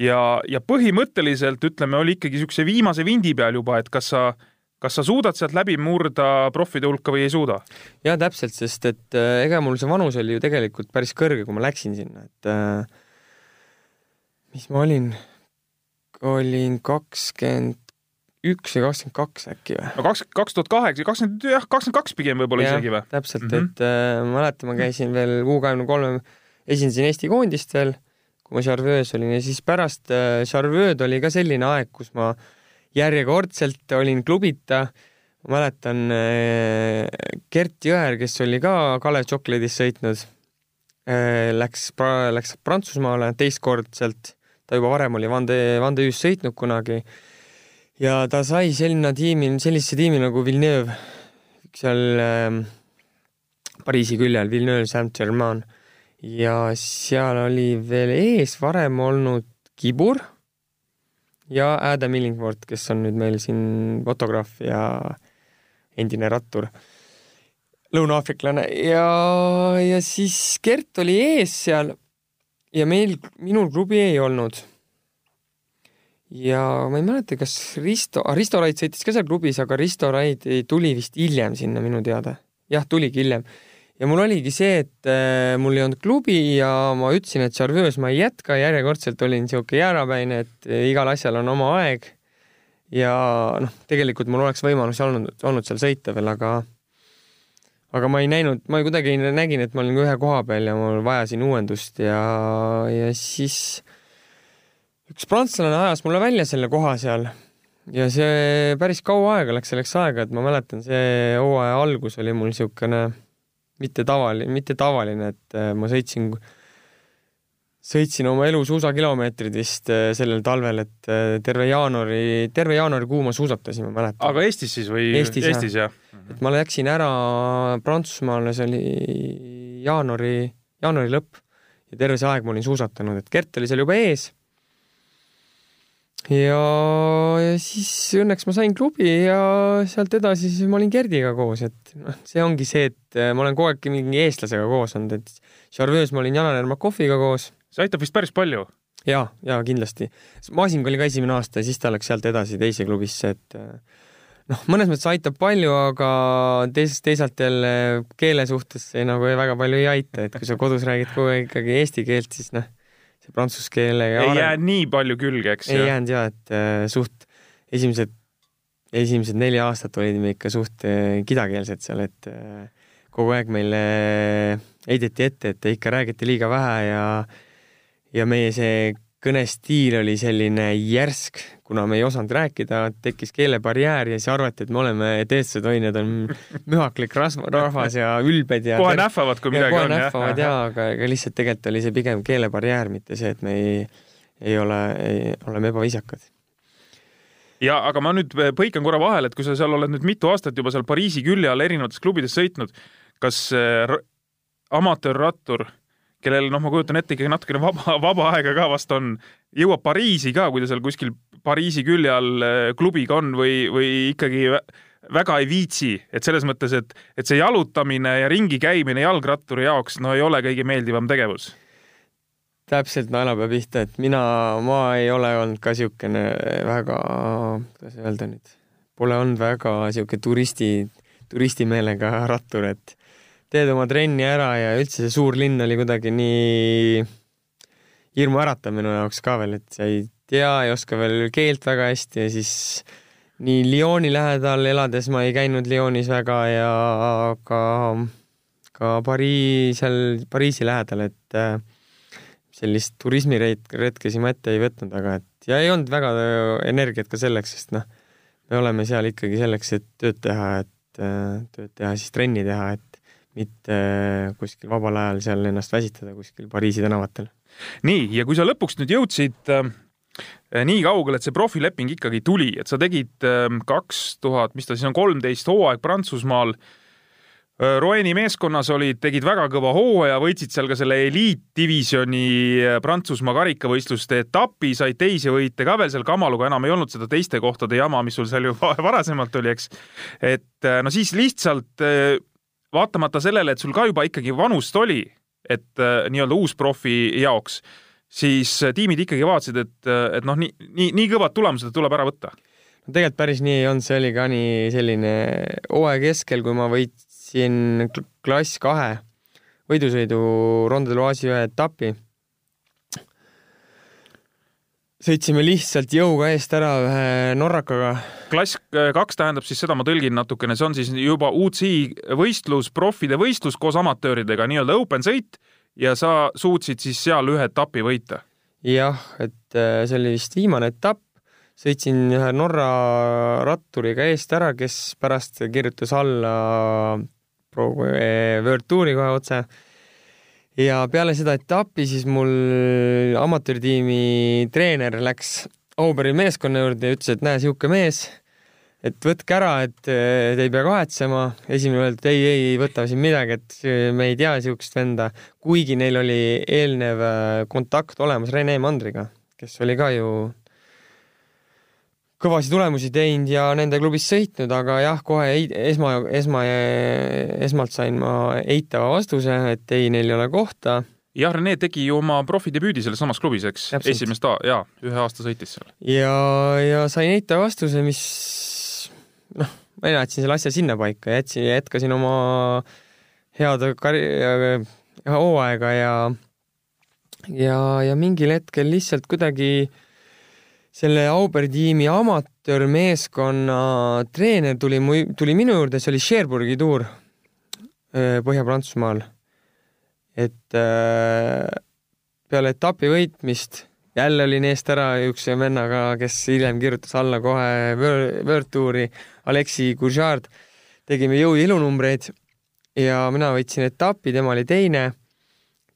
Ja, ja põhimõtteliselt ütleme, oli ikkagi niisuguse viimase vindi peal juba, et kas sa, kas sa suudad sealt läbi murda profide hulka või ei suuda? ja täpselt, sest et äh, ega mul see vanus oli ju tegelikult päris kõrge, kui ma läksin sinna, et äh, mis ma olin, olin kakskümmend üks või kakskümmend kaks äkki või? no kaks, kaks tuhat kaheksa, kakskümmend, jah, kakskümmend kaks pigem võib-olla isegi või? täpselt mm, -hmm. et äh, ma mäletan, ma käisin veel U kahekümne kolme, esindasin Eesti koondist veel, kui ma Charveux's olin ja siis pärast äh, Charveux'd oli ka selline aeg, kus ma järjekordselt olin klubita, mäletan äh, Gert Jõer, kes oli ka Kalev Chocolate'is sõitnud äh,, läks, läks Prantsusmaale teistkordselt, ta juba varem oli Vande, Vande Üs sõitnud kunagi ja ta sai sinna tiimi, sellisesse tiimi nagu Villeneuve, seal äh, Pariisi küljel, Villeneuve Saint-Germain. Ja seal oli veel ees varem olnud Kibur ja Adam Illingworth, kes on nüüd meil siin fotograaf ja endine rattur, lõuna-aafriklane ja, ja siis Gert oli ees seal ja meil, minul klubi ei olnud. Ja ma ei mäleta, kas Risto, Risto Raid sõitis ka seal klubis, aga Risto Raid tuli vist hiljem sinna minu teada. jah, tuligi hiljem ja mul oligi see, et äh, mul ei olnud klubi ja ma ütlesin, et Charveus ma ei jätka, järjekordselt olin niisugune jäärapäine, et äh, igal asjal on oma aeg. ja noh, tegelikult mul oleks võimalus olnud, olnud seal sõita veel, aga aga ma ei näinud, ma kuidagi nägin, et ma olin ühe koha peal ja ma vajasin uuendust ja, ja siis üks prantslane ajas mulle välja selle koha seal ja see päris kaua aega läks selleks aega, et ma mäletan, see hooaja algus oli mul niisugune mitte tavaline, mitte tavaline, et äh, ma sõitsin, sõitsin oma elu suusakilomeetrid vist äh, sellel talvel, et äh, terve jaanuari, terve jaanuarikuu ma suusatasin, ma mäletan. aga Eestis siis või? Eestis, Eestis jah ja.? et ma läksin ära Prantsusmaale, see oli jaanuari, jaanuari lõpp ja terve see aeg ma olin suusatanud, et Gert oli seal juba ees ja, ja siis õnneks ma sain klubi ja sealt edasi siis ma olin Gerdiga koos, et noh, see ongi see, et äh, ma olen kogu aeg mingi eestlasega koos olnud, et Charveus ma olin Janar Ermakoviga koos. see aitab vist päris palju. ja, ja kindlasti. Masing oli ka esimene aasta ja siis ta läks sealt edasi teise klubisse, et äh, noh, mõnes mõttes aitab palju, aga teisest, teisalt jälle keele suhtes see nagu väga palju ei aita, et kui sa kodus räägid kogu aeg ikkagi eesti keelt, siis noh prantsuse keelega ei jää nii palju külge, eks ei jäänud ja, et äh, suht esimesed, esimesed neli aastat olid me ikka suht äh, kidakeelsed seal, et äh, kogu aeg meile heideti ette, et ikka räägiti liiga vähe ja ja meie see kõnestiil oli selline järsk, kuna me ei osanud rääkida, tekkis keelebarjäär ja siis arvati, et me oleme eestlased, oi, need on mühaklik rahvas ja ülbed ja kohe nähvavad, kui midagi kohe on. kohe nähvavad jaa, aga, aga lihtsalt tegelikult oli see pigem keelebarjäär, mitte see, et me ei, ei ole, oleme ebaviisakad ja aga ma nüüd põikan korra vahele, et kui sa seal oled nüüd mitu aastat juba seal Pariisi külje all erinevates klubides sõitnud, kas äh, amatöörrattur kellel noh, ma kujutan ette ikkagi natukene vaba, vaba aega ka vast on, jõuab Pariisi ka, kui ta seal kuskil Pariisi külje all äh, klubiga on või, või ikkagi väga ei viitsi, et selles mõttes, et, et see jalutamine ja ringi käimine jalgratturi jaoks no ei ole kõige meeldivam tegevus. täpselt naelapea pihta, et mina, ma ei ole olnud ka niisugune väga, kuidas öelda nüüd, pole olnud väga niisugune turisti, turistimeelega rattur, et teed oma trenni ära ja üldse see suur linn oli kuidagi nii hirmuäratav minu jaoks ka veel, et sa ei tea, ei oska veel keelt väga hästi ja siis nii Lyoni lähedal elades ma ei käinud Lyonis väga ja ka, ka Pariis, seal Pariisi lähedal, et äh, sellist turismiretke siin ma ette ei võtnud, aga et ja ei olnud väga energiat ka selleks, sest noh, me oleme seal ikkagi selleks, et tööd teha, et äh, tööd teha, siis trenni teha, et mitte kuskil vabal ajal seal ennast väsitada kuskil Pariisi tänavatel. nii, ja kui sa lõpuks nüüd jõudsid äh, nii kaugele, et see profileping ikkagi tuli, et sa tegid äh, kaks tuhat, mis ta siis on, kolmteist hooaeg Prantsusmaal äh,. Roeni meeskonnas olid, tegid väga kõva hooaja, võitsid seal ka selle eliitdivisjoni äh, Prantsusmaa karikavõistluste etapi, said teisi võite ka veel seal kamaluga, enam ei olnud seda teiste kohtade jama, mis sul seal ju varasemalt oli, eks. et äh, no siis lihtsalt äh, vaatamata sellele, et sul ka juba ikkagi vanust oli, et äh, nii-öelda uusprofi jaoks, siis äh, tiimid ikkagi vaatasid, et, äh, et noh, nii, nii, nii kõvad tulemused tuleb ära võtta. no tegelikult päris nii ei olnud, see oli ka nii selline hooaja keskel, kui ma võitsin klass kahe võidusõidu Ronde Loisi ühe etapi sõitsime lihtsalt jõuga eest ära ühe norrakaga. klass äh, kaks tähendab siis seda, ma tõlgin natukene, see on siis juba UCI võistlus, profide võistlus koos amatööridega, nii-öelda open sõit ja sa suutsid siis seal ühe etapi võita? jah, et äh, see oli vist viimane etapp, sõitsin ühe Norra ratturiga eest ära, kes pärast kirjutas alla Pro World Touri kohe otse ja peale seda etappi siis mul amatöörtiimi treener läks Auberi meeskonna juurde ja ütles, et näe, sihuke mees, et võtke ära, et te ei pea kahetsema. esimene öeldi, et ei, ei, ei võta siin midagi, et me ei tea siukest venda, kuigi neil oli eelnev äh, kontakt olemas Rene Mandriga, kes oli ka ju kõvasid tulemusi teinud ja nende klubis sõitnud, aga jah, kohe ei, esma, esma, esmalt sain ma eitava vastuse, et ei, neil ei ole kohta. jah, Rene tegi ju oma profidebüüdi selles samas klubis, eks? esimest, jaa, ühe aasta sõitis seal. ja, ja sain eitava vastuse, mis noh, ma jätsin selle asja sinnapaika, jätsin, jätkasin oma head karj-, hooaega ja ja, ja mingil hetkel lihtsalt kuidagi äh, selle Auberi tiimi amatöörmeeskonna treener tuli mu, tuli minu juurde, see oli Cherbourgi tuur Põhja-Prantsusmaal. et äh, peale etapi võitmist jälle olin eest ära niisuguse vennaga, kes hiljem kirjutas alla kohe World Touri, Aleksi Kužard. tegime jõu- ja mina võitsin etapi, tema oli teine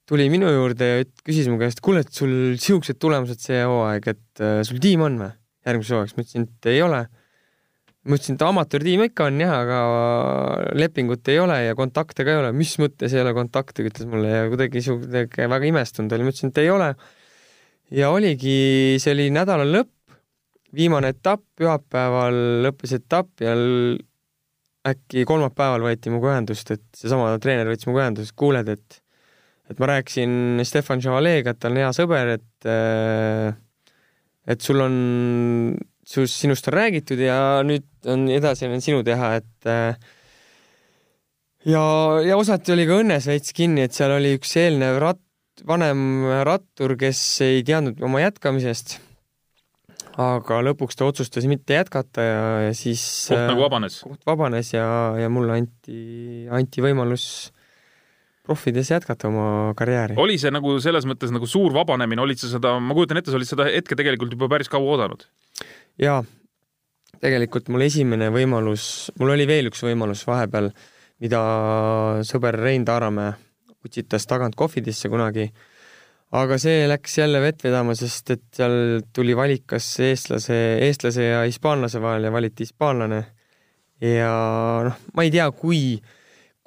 tuli minu juurde ja küsis mu käest, kuule, et sul siuksed tulemused see hooaeg, et äh, sul tiim on või järgmiseks hooaegs? ma ütlesin, et ei ole. ma ütlesin, et amatöörtiim ikka on jah, aga lepingut ei ole ja kontakte ka ei ole. mis mõttes ei ole kontakte, ütles mulle ja kuidagi siuke väga imestunud oli. ma ütlesin, et ei ole. ja oligi, see oli nädala lõpp, viimane etapp, pühapäeval lõppes etapp ja äkki kolmapäeval võeti minuga ühendust, et seesama treener võttis minuga ühendust, kuuled, et et ma rääkisin Stefan Chavalet'ga, et ta on hea sõber, et äh, et sul on, sinust on räägitud ja nüüd on edasi on sinu teha, et äh, ja, ja osati oli ka õnnes veits kinni, et seal oli üks eelnev rat-, vanem rattur, kes ei teadnud oma jätkamisest. aga lõpuks ta otsustas mitte jätkata ja, ja siis koht nagu vabanes? koht vabanes ja, ja mulle anti, anti võimalus profides jätkata oma karjääri. oli see nagu selles mõttes nagu suur vabanemine, olid sa seda, ma kujutan ette, sa olid seda hetke tegelikult juba päris kaua oodanud? jaa, tegelikult mul esimene võimalus, mul oli veel üks võimalus vahepeal, mida sõber Rein Taaramäe utsitas tagant kohvidesse kunagi, aga see läks jälle vett vedama, sest et seal tuli valik kas eestlase, eestlase ja hispaanlase vahel ja valiti hispaanlane. ja noh, ma ei tea, kui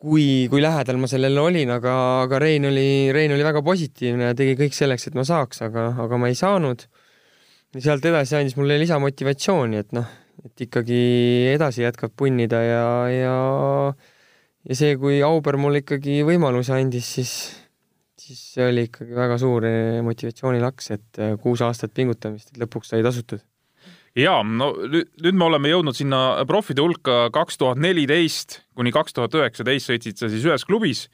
kui, kui lähedal ma sellele olin, aga, aga Rein oli, Rein oli väga positiivne ja tegi kõik selleks, et ma saaks, aga, aga ma ei saanud. ja sealt edasi andis mulle lisamotivatsiooni, et noh, et ikkagi edasi jätkab punnida ja, ja ja see, kui Auber mulle ikkagi võimaluse andis, siis, siis see oli ikkagi väga suur motivatsioonilaks, et kuus aastat pingutamist, lõpuks sai tasutud ja no nüüd me oleme jõudnud sinna profide hulka kaks tuhat neliteist kuni kaks tuhat üheksateist sõitsid sa siis ühes klubis,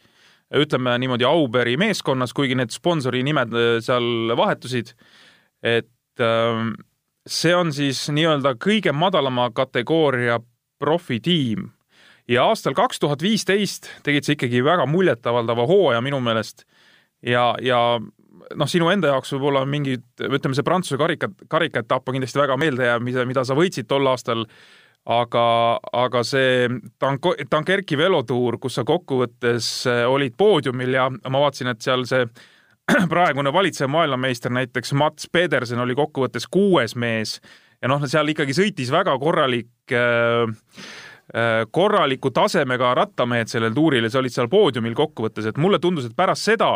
ütleme niimoodi Auberi meeskonnas, kuigi need sponsori nimed äh, seal vahetusid. et ähm, see on siis nii-öelda kõige madalama kategooria profitiim ja aastal kaks tuhat viisteist tegid sa ikkagi väga muljetavaldava hooaja minu meelest ja, ja noh, sinu enda jaoks võib-olla mingid, ütleme, see Prantsuse karika, karikaetapp on kindlasti väga meeldejääv, mida, mida sa võitsid tol aastal. Aga, aga see Tanko-, Dunkerki velotuur, kus sa kokkuvõttes eh, olid poodiumil ja ma vaatasin, et seal see praegune valitsev maailmameister näiteks Mats Pedersen oli kokkuvõttes kuues mees ja noh, seal ikkagi sõitis väga korralik äh, korraliku tasemega rattamehed sellel tuuril ja sa olid seal poodiumil kokkuvõttes, et mulle tundus, et pärast seda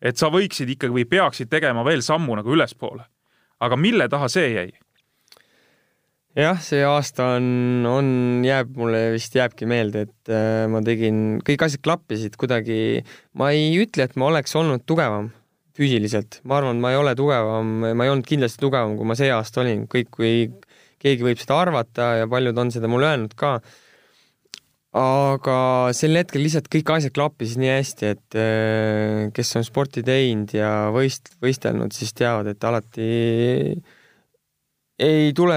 et sa võiksid ikkagi või peaksid tegema veel sammu nagu ülespoole. aga mille taha see jäi? Jah, see aasta on, on, jääb mulle vist jääbki meelde, et äh, ma tegin, kõik asjad klappisid kuidagi. ma ei ütle, et ma oleks olnud tugevam füüsiliselt, ma arvan, ma ei ole tugevam, ma ei olnud kindlasti tugevam, kui ma see aasta olin, kõik, kui keegi võib seda arvata ja paljud on seda mulle öelnud ka. Aga sel hetkel lihtsalt kõik asjad klappisid nii hästi, et äh, kes on sporti teinud ja võist-, võistelnud, siis teavad, et alati ei tule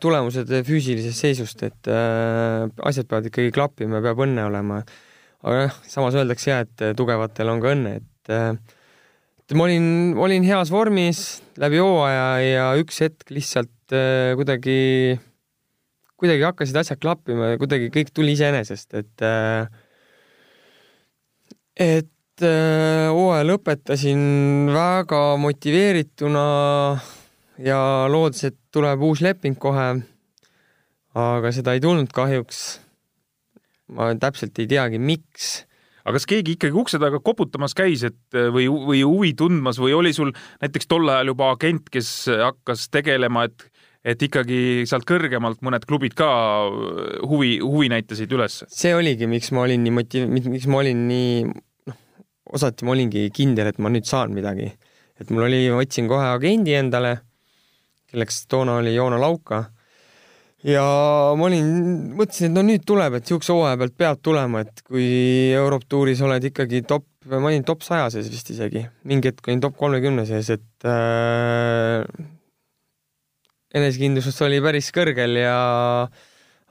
tulemused füüsilisest seisust, et äh, asjad peavad ikkagi klappima peab õnne olema. aga jah, samas öeldakse ja, et tugevatel on ka õnne, et äh, et ma olin, olin heas vormis läbi hooaja ja üks hetk lihtsalt kuidagi kuidagi hakkasid asjad klappima ja kuidagi kõik tuli iseenesest, et äh, et äh, hooaja lõpetasin väga motiveerituna ja loodes, et tuleb uus leping kohe. aga seda ei tulnud kahjuks. ma täpselt ei teagi, miks aga kas keegi ikkagi ukse taga koputamas käis, et või, või huvi tundmas või oli sul näiteks tol ajal juba agent, kes hakkas tegelema, et et ikkagi sealt kõrgemalt mõned klubid ka huvi, huvi näitasid üles? see oligi, miks ma olin nii motiv-, miks ma olin nii, noh, osati ma olingi kindel, et ma nüüd saan midagi. et mul oli, ma võtsin kohe agendi endale, kelleks toona oli Joona Lauka ja ma olin, mõtlesin, et no nüüd tuleb, et siukse hooaja pealt peab tulema, et kui Europe tuuris oled ikkagi top, ma olin top saja sees vist isegi, mingi hetk olin top kolmekümne sees, et äh, enesekindlus oli päris kõrgel ja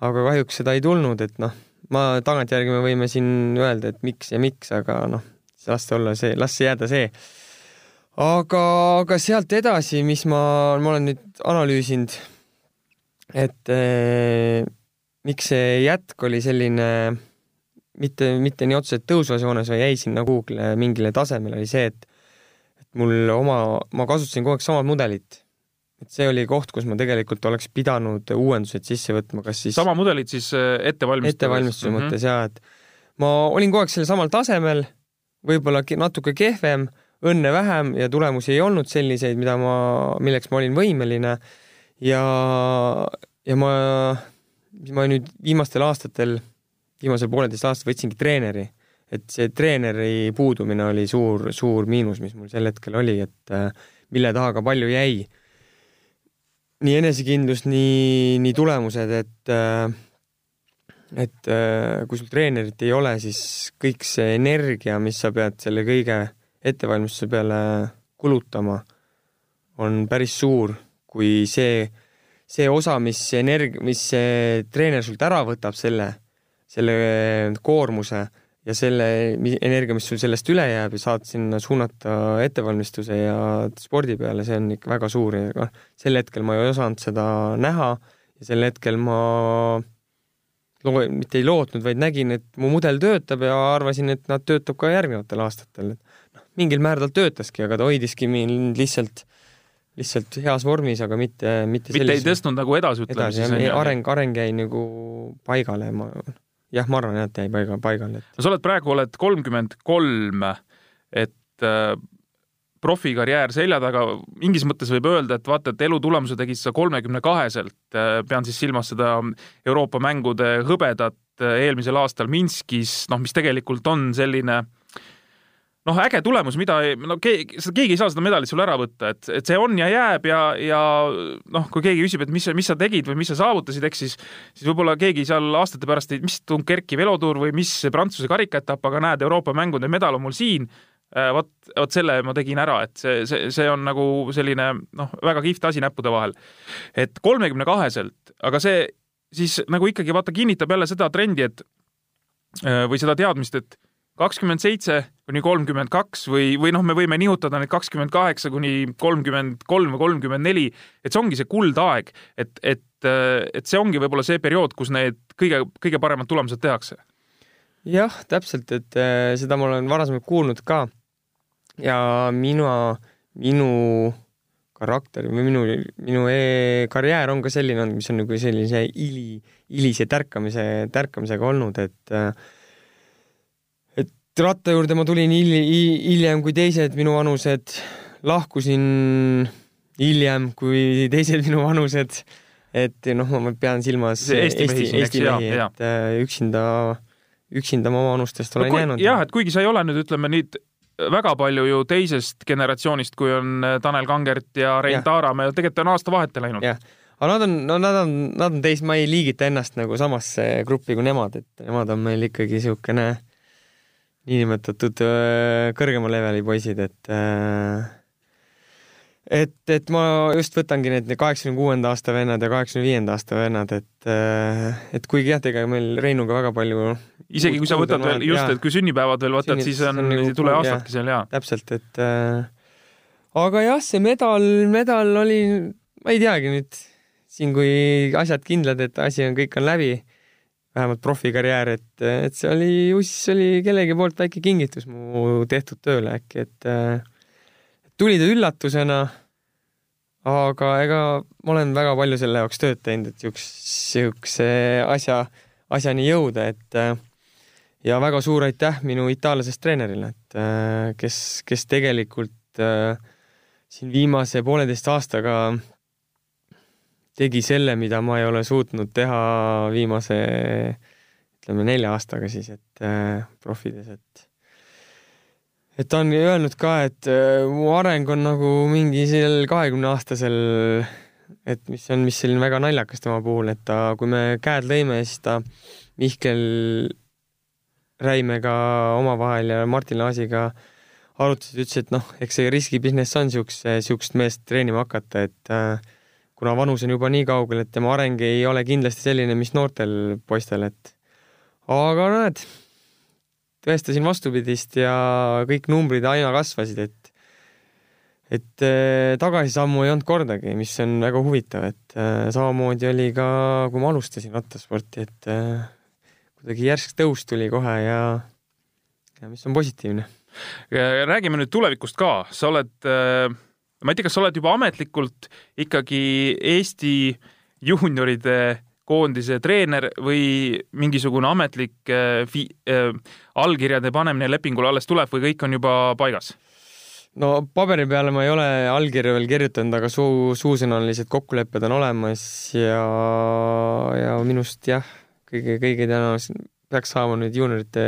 aga kahjuks seda ei tulnud, et noh, ma tagantjärgi me võime siin öelda, et miks ja miks, aga noh, las see olla see, las see jääda see. Aga, aga sealt edasi, mis ma, ma olen nüüd analüüsinud et eh, miks see jätk oli selline mitte, mitte nii otseselt tõusvas joones, vaid jäi sinna kuhugile mingile tasemele, oli see, et et mul oma, ma kasutasin kogu aeg sama mudelit. et see oli koht, kus ma tegelikult oleks pidanud uuendused sisse võtma, kas siis sama mudelit siis ettevalmistuse ettevalmistuse mm -hmm. mõttes jaa, et ma olin kogu aeg sellel samal tasemel, võib-olla natuke kehvem, õnne vähem ja tulemusi ei olnud selliseid, mida ma, milleks ma olin võimeline ja, ja ma, ma nüüd viimastel aastatel, viimasel pooleteist aastat võtsingi treeneri, et see treeneri puudumine oli suur, suur miinus, mis mul sel hetkel oli, et mille taha ka palju jäi. nii enesekindlus, nii, nii tulemused, et äh, et kui sul treenerit ei ole, siis kõik see energia, mis sa pead selle kõige ettevalmistuse peale kulutama, on päris suur kui see, see osa, mis energia, mis see treener sult ära võtab, selle, selle koormuse ja selle energia, mis sul sellest üle jääb ja saad sinna suunata ettevalmistuse ja spordi peale, see on ikka väga suur ja noh, sel hetkel ma ei osanud seda näha ja sel hetkel ma loo-, mitte ei lootnud, vaid nägin, et mu mudel töötab ja arvasin, et nad töötab ka järgnevatel aastatel. et mingil määral ta töötaski, aga ta hoidiski mind lihtsalt lihtsalt heas vormis, aga mitte, mitte mitte ei tõstnud nagu edasi, ütleme edasi, siis. areng, areng jäi nagu paigale, ma, jah, ma arvan jah, et jäi paiga, paigale et.... no sa oled praegu, oled kolmkümmend kolm, et äh, profikarjäär selja taga, mingis mõttes võib öelda, et vaata, et elu tulemuse tegid sa kolmekümne kaheselt, äh, pean siis silmas seda Euroopa mängude hõbedat äh, eelmisel aastal Minskis, noh, mis tegelikult on selline äh, noh, äge tulemus, mida no keegi, keegi ei saa seda medalit sul ära võtta, et, et see on ja jääb ja, ja noh, kui keegi küsib, et mis, mis sa tegid või mis sa saavutasid, eks siis, siis võib-olla keegi seal aastate pärast mis Dunkerki velotuur või mis Prantsuse karikaetapp, aga näed, Euroopa mängude medal on mul siin. Äh, vot, vot selle ma tegin ära, et see, see, see on nagu selline noh, väga kihvt asi näppude vahel. et kolmekümne kaheselt, aga see siis nagu ikkagi vaata kinnitab jälle seda trendi, et äh, või seda teadmist, et kakskümmend seitse kuni kolmkümmend kaks või, või noh, me võime nihutada neid kakskümmend kaheksa kuni kolmkümmend kolm või kolmkümmend neli, et see ongi see kuldaeg, et, et, et see ongi võib-olla see periood, kus need kõige, kõige paremad tulemused tehakse. jah, täpselt, et äh, seda ma olen varasemalt kuulnud ka. ja mina, minu karakter või minu, minu e karjäär on ka selline olnud, mis on nagu sellise ili, hilise tärkamise, tärkamisega olnud, et äh, ratta juurde ma tulin hiljem kui teised minu vanused, lahkusin hiljem kui teised minu vanused. et noh, ma pean silmas Eesti, Eesti, Eesti mehi, et äh, üksinda, üksinda ma oma vanustest olen no, kui, jäänud. jah, et kuigi sa ei ole nüüd ütleme nüüd väga palju ju teisest generatsioonist, kui on äh, Tanel Kangert ja Rein Taaramäe, tegelikult on aasta vahete läinud. jah, aga nad on, no nad on, nad on teist, ma ei liigita ennast nagu samasse gruppi kui nemad, et nemad on meil ikkagi niisugune äh, niinimetatud äh, kõrgema leveli poisid, et äh, et, et ma just võtangi need kaheksakümne kuuenda aasta vennad ja kaheksakümne viienda aasta vennad, et, äh, et kuigi jah, ega meil Reinuga väga palju isegi kui sa võtad veel, just, et kui sünnipäevad veel võtad, siis on, on, ei tule aastatki seal, jaa. täpselt, et äh, aga jah, see medal, medal oli, ma ei teagi nüüd siin, kui asjad kindlad, et asi on, kõik on läbi vähemalt profikarjäär, et, et see oli, ju siis oli kellegi poolt väike kingitus mu tehtud tööle äkki, et tuli ta üllatusena, aga ega ma olen väga palju selle jaoks tööd teinud, et siukse, siukse asja, asjani jõuda, et ja väga suur aitäh minu itaallasest treenerile, et kes, kes tegelikult siin viimase pooleteist aastaga tegi selle, mida ma ei ole suutnud teha viimase ütleme nelja aastaga siis, et äh, profides, et et ta on öelnud ka, et äh, mu areng on nagu mingi sellel kahekümne aastasel, et mis on, mis selline väga naljakas tema puhul, et ta, kui me käed lõime, siis ta Mihkel Räimega omavahel ja Martin Laasiga arutasid, ütles, et noh, eks see riskibusiness on siukse, siukest meest treenima hakata, et äh, kuna vanus on juba nii kaugel, et tema areng ei ole kindlasti selline, mis noortel poistel, et aga näed, tõestasin vastupidist ja kõik numbrid aina kasvasid, et et äh, tagasisammu ei olnud kordagi, mis on väga huvitav, et äh, samamoodi oli ka, kui ma alustasin rattasporti, et äh, kuidagi järsk tõus tuli kohe ja, ja mis on positiivne. räägime nüüd tulevikust ka, sa oled, ma ei tea, kas sa oled juba ametlikult ikkagi Eesti juunioride koondise treener või mingisugune ametlik äh, fi, äh, allkirjade panemine lepingule alles tuleb või kõik on juba paigas? no paberi peale ma ei ole allkirja veel kirjutanud, aga suu, suusõnalised kokkulepped on olemas ja, ja minust jah, kõige, kõige tõenäolisem peaks saama nüüd juuniorite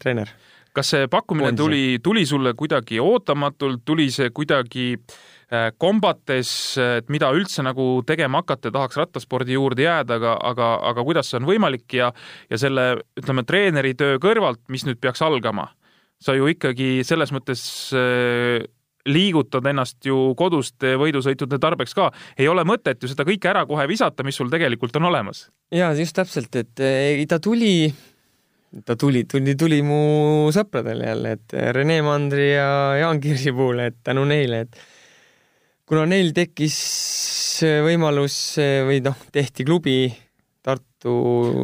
treener. Kas see pakkumine Koondise. tuli, tuli sulle kuidagi ootamatult, tuli see kuidagi äh, kombates, et mida üldse nagu tegema hakata, tahaks rattaspordi juurde jääda, aga, aga, aga kuidas see on võimalik ja, ja selle, ütleme, treeneritöö kõrvalt, mis nüüd peaks algama, sa ju ikkagi selles mõttes äh, liigutad ennast ju koduste võidusõitude tarbeks ka. ei ole mõtet ju seda kõike ära kohe visata, mis sul tegelikult on olemas. ja just täpselt, et ei, ta tuli, ta tuli, tuli, tuli mu sõpradele jälle, et Rene Mandri ja Jaan Kirsi puhul, et tänu neile, et kuna neil tekkis võimalus või noh, tehti klubi Tartu.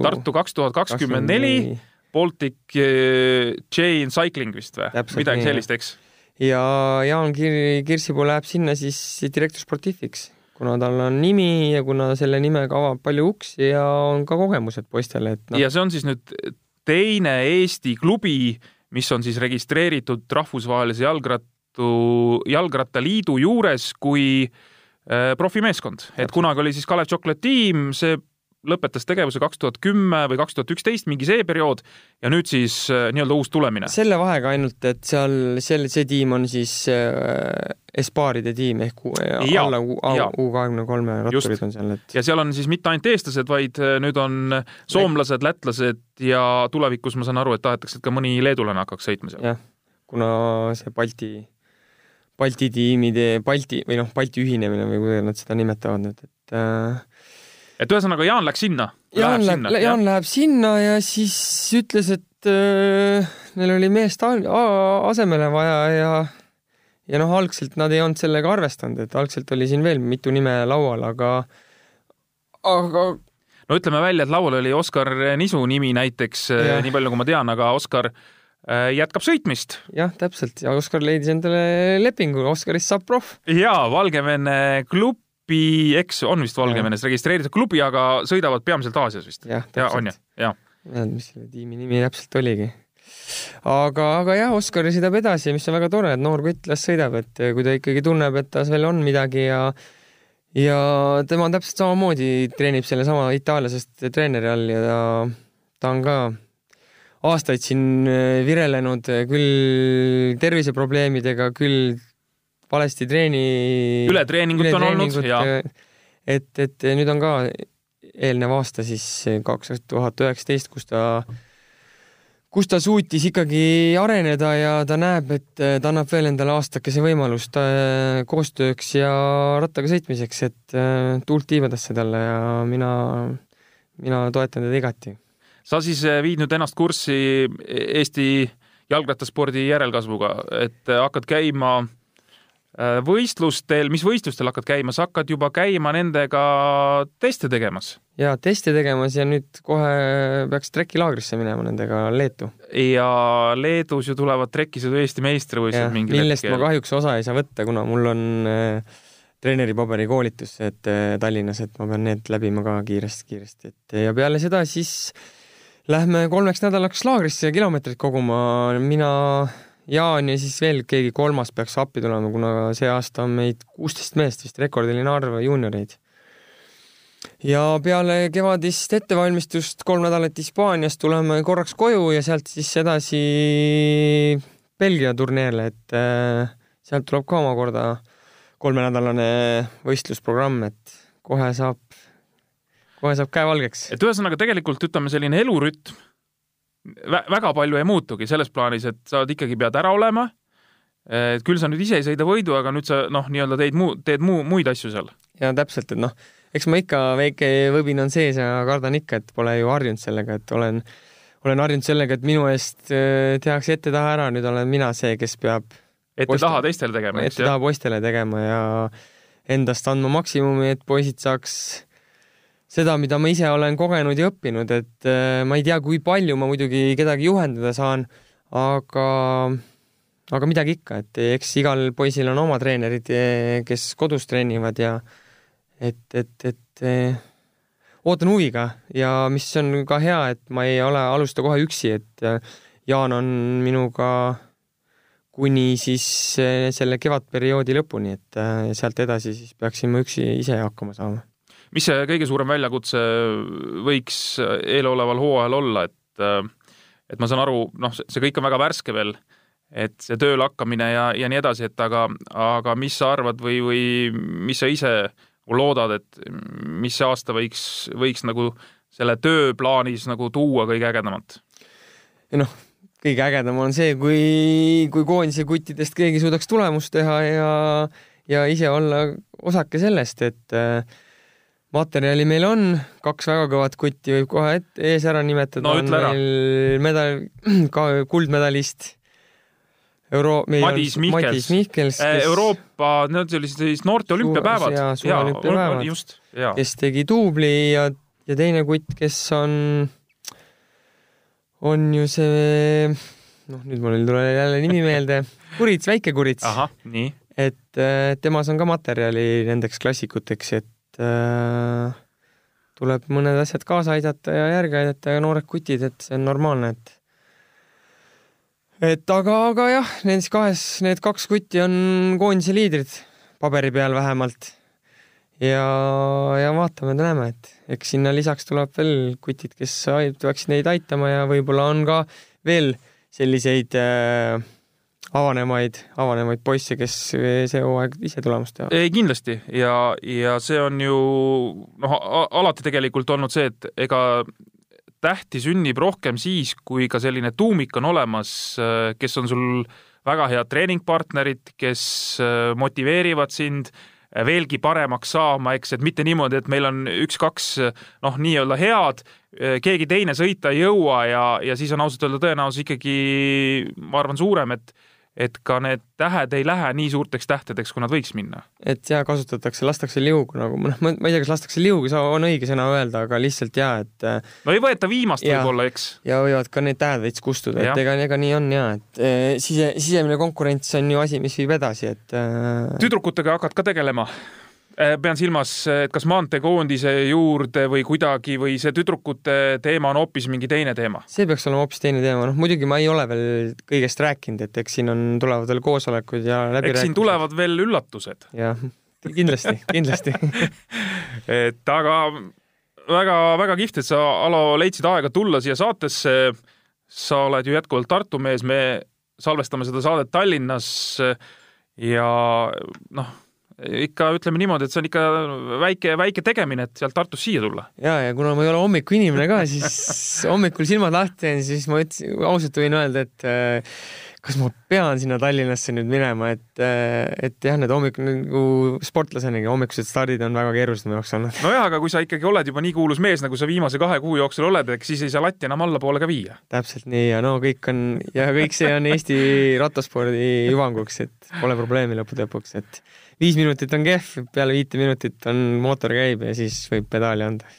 Tartu kaks tuhat kakskümmend neli, Baltic eh, Chain Cycling vist või? midagi sellist, eks? ja Jaan Kir-, Kirsipuu läheb sinna siis direktor sportiifiks, kuna tal on nimi ja kuna selle nimega avab palju uksi ja on ka kogemused poistele, et no. ja see on siis nüüd teine Eesti klubi, mis on siis registreeritud rahvusvahelise jalgrat-, Tartu Jalgrattaliidu juures kui äh, profimeeskond, et kunagi oli siis Kalev Chocolate tiim, see lõpetas tegevuse kaks tuhat kümme või kaks tuhat üksteist, mingi see periood ja nüüd siis äh, nii-öelda uus tulemine. selle vahega ainult, et seal, seal see tiim on siis äh, Espaaride tiim ehk äh, ja, alla U kahekümne kolme ratturid on seal, et. ja seal on siis mitte ainult eestlased, vaid äh, nüüd on soomlased, lätlased ja tulevikus ma saan aru, et tahetakse, et ka mõni leedulane hakkaks sõitma seal. jah, kuna see Balti Balti tiimide, Balti või noh, Balti ühinemine või kuidas nad seda nimetavad nüüd, et äh, et ühesõnaga Jaan läks sinna? Jaan läheb, Jaan jah? läheb sinna ja siis ütles, et äh, neil oli meest asemele vaja ja ja noh, algselt nad ei olnud sellega arvestanud, et algselt oli siin veel mitu nime laual, aga aga no ütleme välja, et laual oli Oskar Nisu nimi näiteks, nii palju kui ma tean, aga Oskar äh, Äh, jätkab sõitmist. jah, täpselt ja Oskar leidis endale lepingu, Oskarist saab proff. ja Valgevene klubi, eks on vist Valgevenes registreeritud klubi, aga sõidavad peamiselt Aasias vist. jah, täpselt. jah. ma ei teadnud, mis selle tiimi nimi täpselt oligi. aga, aga jah, Oskar sõidab edasi, mis on väga tore, et noor kutt las sõidab, et kui ta ikkagi tunneb, et tas veel on midagi ja ja tema on täpselt samamoodi, treenib sellesama itaallasest treeneri all ja ta, ta on ka aastaid siin virelenud küll terviseprobleemidega, küll valesti treeni. ületreeningut on olnud ja. et, et nüüd on ka eelnev aasta siis kaks tuhat üheksateist, kus ta, kus ta suutis ikkagi areneda ja ta näeb, et ta annab veel endale aastakese võimalust äh, koostööks ja rattaga sõitmiseks, et tuult tiibadesse talle ja mina, mina toetan teda igati sa siis viid nüüd ennast kurssi Eesti jalgrattaspordi järelkasvuga, et hakkad käima võistlustel, mis võistlustel hakkad käima, sa hakkad juba käima nendega teste tegemas? jaa, teste tegemas ja nüüd kohe peaks trekilaagrisse minema nendega Leetu. ja Leedus ju tulevad trekisõidu Eesti meistrivõistlused mingil millest hetkel. ma kahjuks osa ei saa võtta, kuna mul on äh, treeneripaberi koolitus, et äh, Tallinnas, et ma pean need läbima ka kiiresti-kiiresti, et ja peale seda siis äh, Lähme kolmeks nädalaks laagrisse kilomeetreid koguma, mina, Jaan ja siis veel keegi kolmas peaks appi tulema, kuna see aasta on meid kuusteist meest vist, rekordiline arv juunioreid. ja peale kevadist ettevalmistust kolm nädalat Hispaanias tuleme korraks koju ja sealt siis edasi Belgia turneele, et äh, sealt tuleb ka omakorda kolmenädalane võistlusprogramm, et kohe saab, kohe saab käe valgeks. et ühesõnaga tegelikult ütleme, selline elurütm väga palju ei muutugi selles plaanis, et sa ikkagi pead ära olema. et küll sa nüüd ise ei sõida võidu, aga nüüd sa noh, nii-öelda teed muu, teed muu, muid asju seal. ja täpselt, et noh, eks ma ikka väike võbin on sees ja kardan ikka, et pole ju harjunud sellega, et olen, olen harjunud sellega, et minu eest äh, tehakse ette-taha ära, nüüd olen mina see, kes peab ette-taha teistele tegema. ette-taha poistele tegema ja endast andma maksimumi, et poisid saaks seda, mida ma ise olen kogenud ja õppinud, et äh, ma ei tea, kui palju ma muidugi kedagi juhendada saan, aga, aga midagi ikka, et eks igal poisil on oma treenerid, kes kodus treenivad ja et, et, et äh, ootan huviga ja mis on ka hea, et ma ei ole, alusta kohe üksi, et äh, Jaan on minuga kuni siis selle kevadperioodi lõpuni, et sealt edasi siis peaksin ma üksi ise hakkama saama mis see kõige suurem väljakutse võiks eeloleval hooajal olla, et et ma saan aru, noh, see kõik on väga värske veel, et see tööle hakkamine ja, ja nii edasi, et aga, aga mis sa arvad või, või mis sa ise loodad, et mis see aasta võiks, võiks nagu selle tööplaanis nagu tuua kõige ägedamat? noh, kõige ägedam on see, kui, kui koondise kuttidest keegi suudaks tulemust teha ja, ja ise olla osake sellest, et äh, materjali meil on, kaks väga kõvat kutti võib kohe ette, ees ära nimetada. no ütle ära. medal, ka kuldmedalist. Euro-, meil Madis on Mihkels, Madis Mihkels, kes... Euroopa, need olid siis noorte olümpiapäevad. jaa, suveolümpiapäevad. just, jaa. kes tegi duubli ja, ja teine kutt, kes on, on ju see, noh, nüüd mul ei tule jälle nimi meelde, Kurits, väike Kurits. ahah, nii. et äh, temas on ka materjali nendeks klassikuteks, et äh, tuleb mõned asjad kaasa aidata ja järgi aidata ja noored kutid, et see on normaalne, et et aga, aga jah, nendes kahes, need kaks kutti on koondise liidrid, paberi peal vähemalt. ja, ja vaatame-näeme, et eks sinna lisaks tuleb veel kutid, kes peaksid neid aitama ja võib-olla on ka veel selliseid äh, avanemaid, avanemaid poisse, kes see hooaeg ise tulemust teevad. ei, kindlasti ja, ja see on ju noh, alati tegelikult olnud see, et ega tähti sünnib rohkem siis, kui ka selline tuumik on olemas, kes on sul väga head treeningpartnerid, kes motiveerivad sind veelgi paremaks saama, eks, et mitte niimoodi, et meil on üks-kaks noh, nii-öelda head, keegi teine sõita ei jõua ja, ja siis on ausalt öelda tõenäosus ikkagi, ma arvan, suurem, et et ka need tähed ei lähe nii suurteks tähtedeks, kui nad võiks minna. et ja kasutatakse, lastakse liugu nagu, noh, ma ei tea, kas lastakse liugu, on õige sõna öelda, aga lihtsalt ja, et äh, no ei võeta viimast võib-olla, eks. ja võivad ka need tähed veits kustuda, et ega, ega nii on ja, et äh, sise, sisemine konkurents on ju asi, mis viib edasi, et äh... tüdrukutega hakkad ka tegelema? Äh, pean silmas, et kas maanteekoondise juurde või kuidagi või see tüdrukute teema on hoopis mingi teine teema? see peaks olema hoopis teine teema, noh muidugi ma ei ole veel kõigest rääkinud, et eks siin on, tulevad veel koosolekud ja läbirääkimised. eks siin tulevad veel üllatused. jah, kindlasti kindlasti et aga väga-väga kihvt, et sa, Alo, leidsid aega tulla siia saatesse. sa oled ju jätkuvalt Tartu mees, me salvestame seda saadet Tallinnas ja noh ikka ütleme niimoodi, et see on ikka väike, väike tegemine, et sealt Tartust siia tulla. ja, ja kuna ma ei ole hommikuinimene ka, siis hommikul silmad lahti teen, siis ma ütlesin, ausalt võin öelda, et äh, kas ma pean sinna Tallinnasse nüüd minema, et, äh, et jah, need hommik nagu sportlasenegi hommikused stardid on väga keerulised mu jaoks olnud. nojah, aga kui sa ikkagi oled juba nii kuulus mees, nagu sa viimase kahe kuu jooksul oled, eks siis ei saa latti enam allapoole ka viia. täpselt nii ja no kõik on ja kõik see on Eesti rattaspordi hüvanguks, et pole probleemi lõppude lõpuks, et viis minutit on kehv, peale viite minutit on mootor käib ja siis võib pedaali anda.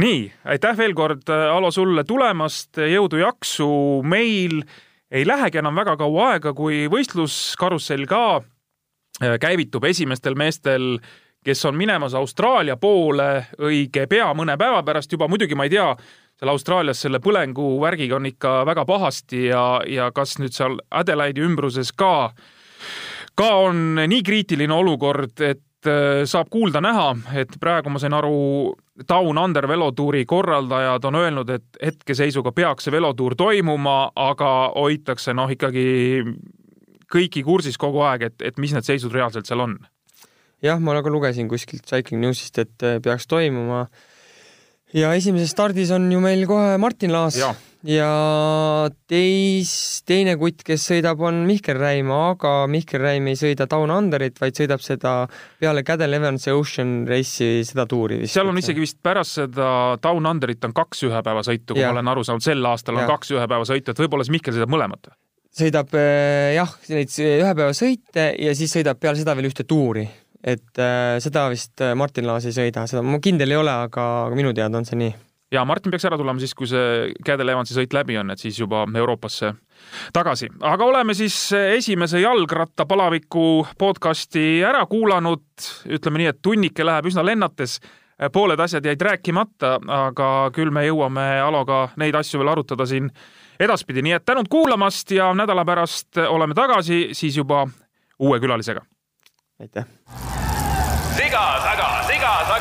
nii, aitäh veel kord, Alo, sulle tulemast, jõudu-jaksu, meil. Ei lähegi enam väga kaua aega, kui võistluskarussell ka äh, käivitub esimestel meestel kes on minemas Austraalia poole õige pea, mõne päeva pärast. Juba, muidugi ma ei tea, seal Austraalias selle põlengu värgiga on ikka väga pahasti ja, ja kas nüüd seal Adelaide'i ümbruses ka, ka on nii kriitiline olukord, et äh, saab kuulda-näha, et praegu ma sain aru, Down Under velotuuri korraldajad on öelnud, et hetkeseisuga peaks see velotuur toimuma, aga hoitakse noh, ikkagi kõiki kursis kogu aeg, et, et mis need seisud reaalselt seal on. jah, ma ka lugesin kuskilt Cycling Newsist, et äh, peaks toimuma. ja esimeses stardis on ju meil kohe Martin Laas ja, ja teis, teine kutt, kes sõidab, on Mihkel Räim, aga Mihkel Räim ei sõida Down Underit, vaid sõidab seda peale Cadel Evansi Ocean Race'i seda tuuri vist. seal on isegi vist pärast seda Down Underit on kaks ühepäevasõitu, kui ma olen aru saanud, sel aastal on Jaa. kaks ühepäevasõitu, et võib-olla siis Mihkel sõidab mõlemat või? sõidab äh, jah, neid ühepäevasõite ja siis sõidab peale seda veel ühte tuuri. et äh, seda vist äh, Martin Laas ei sõida, seda ma kindel ei ole, aga, aga minu teada on see nii. Ja Martin peaks ära tulema siis, kui see Cadel Evansi sõit läbi on, et siis juba Euroopasse tagasi. aga oleme siis esimese jalgrattapalaviku podcasti ära kuulanud, ütleme nii, et tunnike läheb üsna lennates, pooled asjad jäid rääkimata, aga küll me jõuame Aloga neid asju veel arutada siin edaspidi, nii et tänud kuulamast ja nädala pärast oleme tagasi siis juba uue külalisega. aitäh! siga taga, siga taga,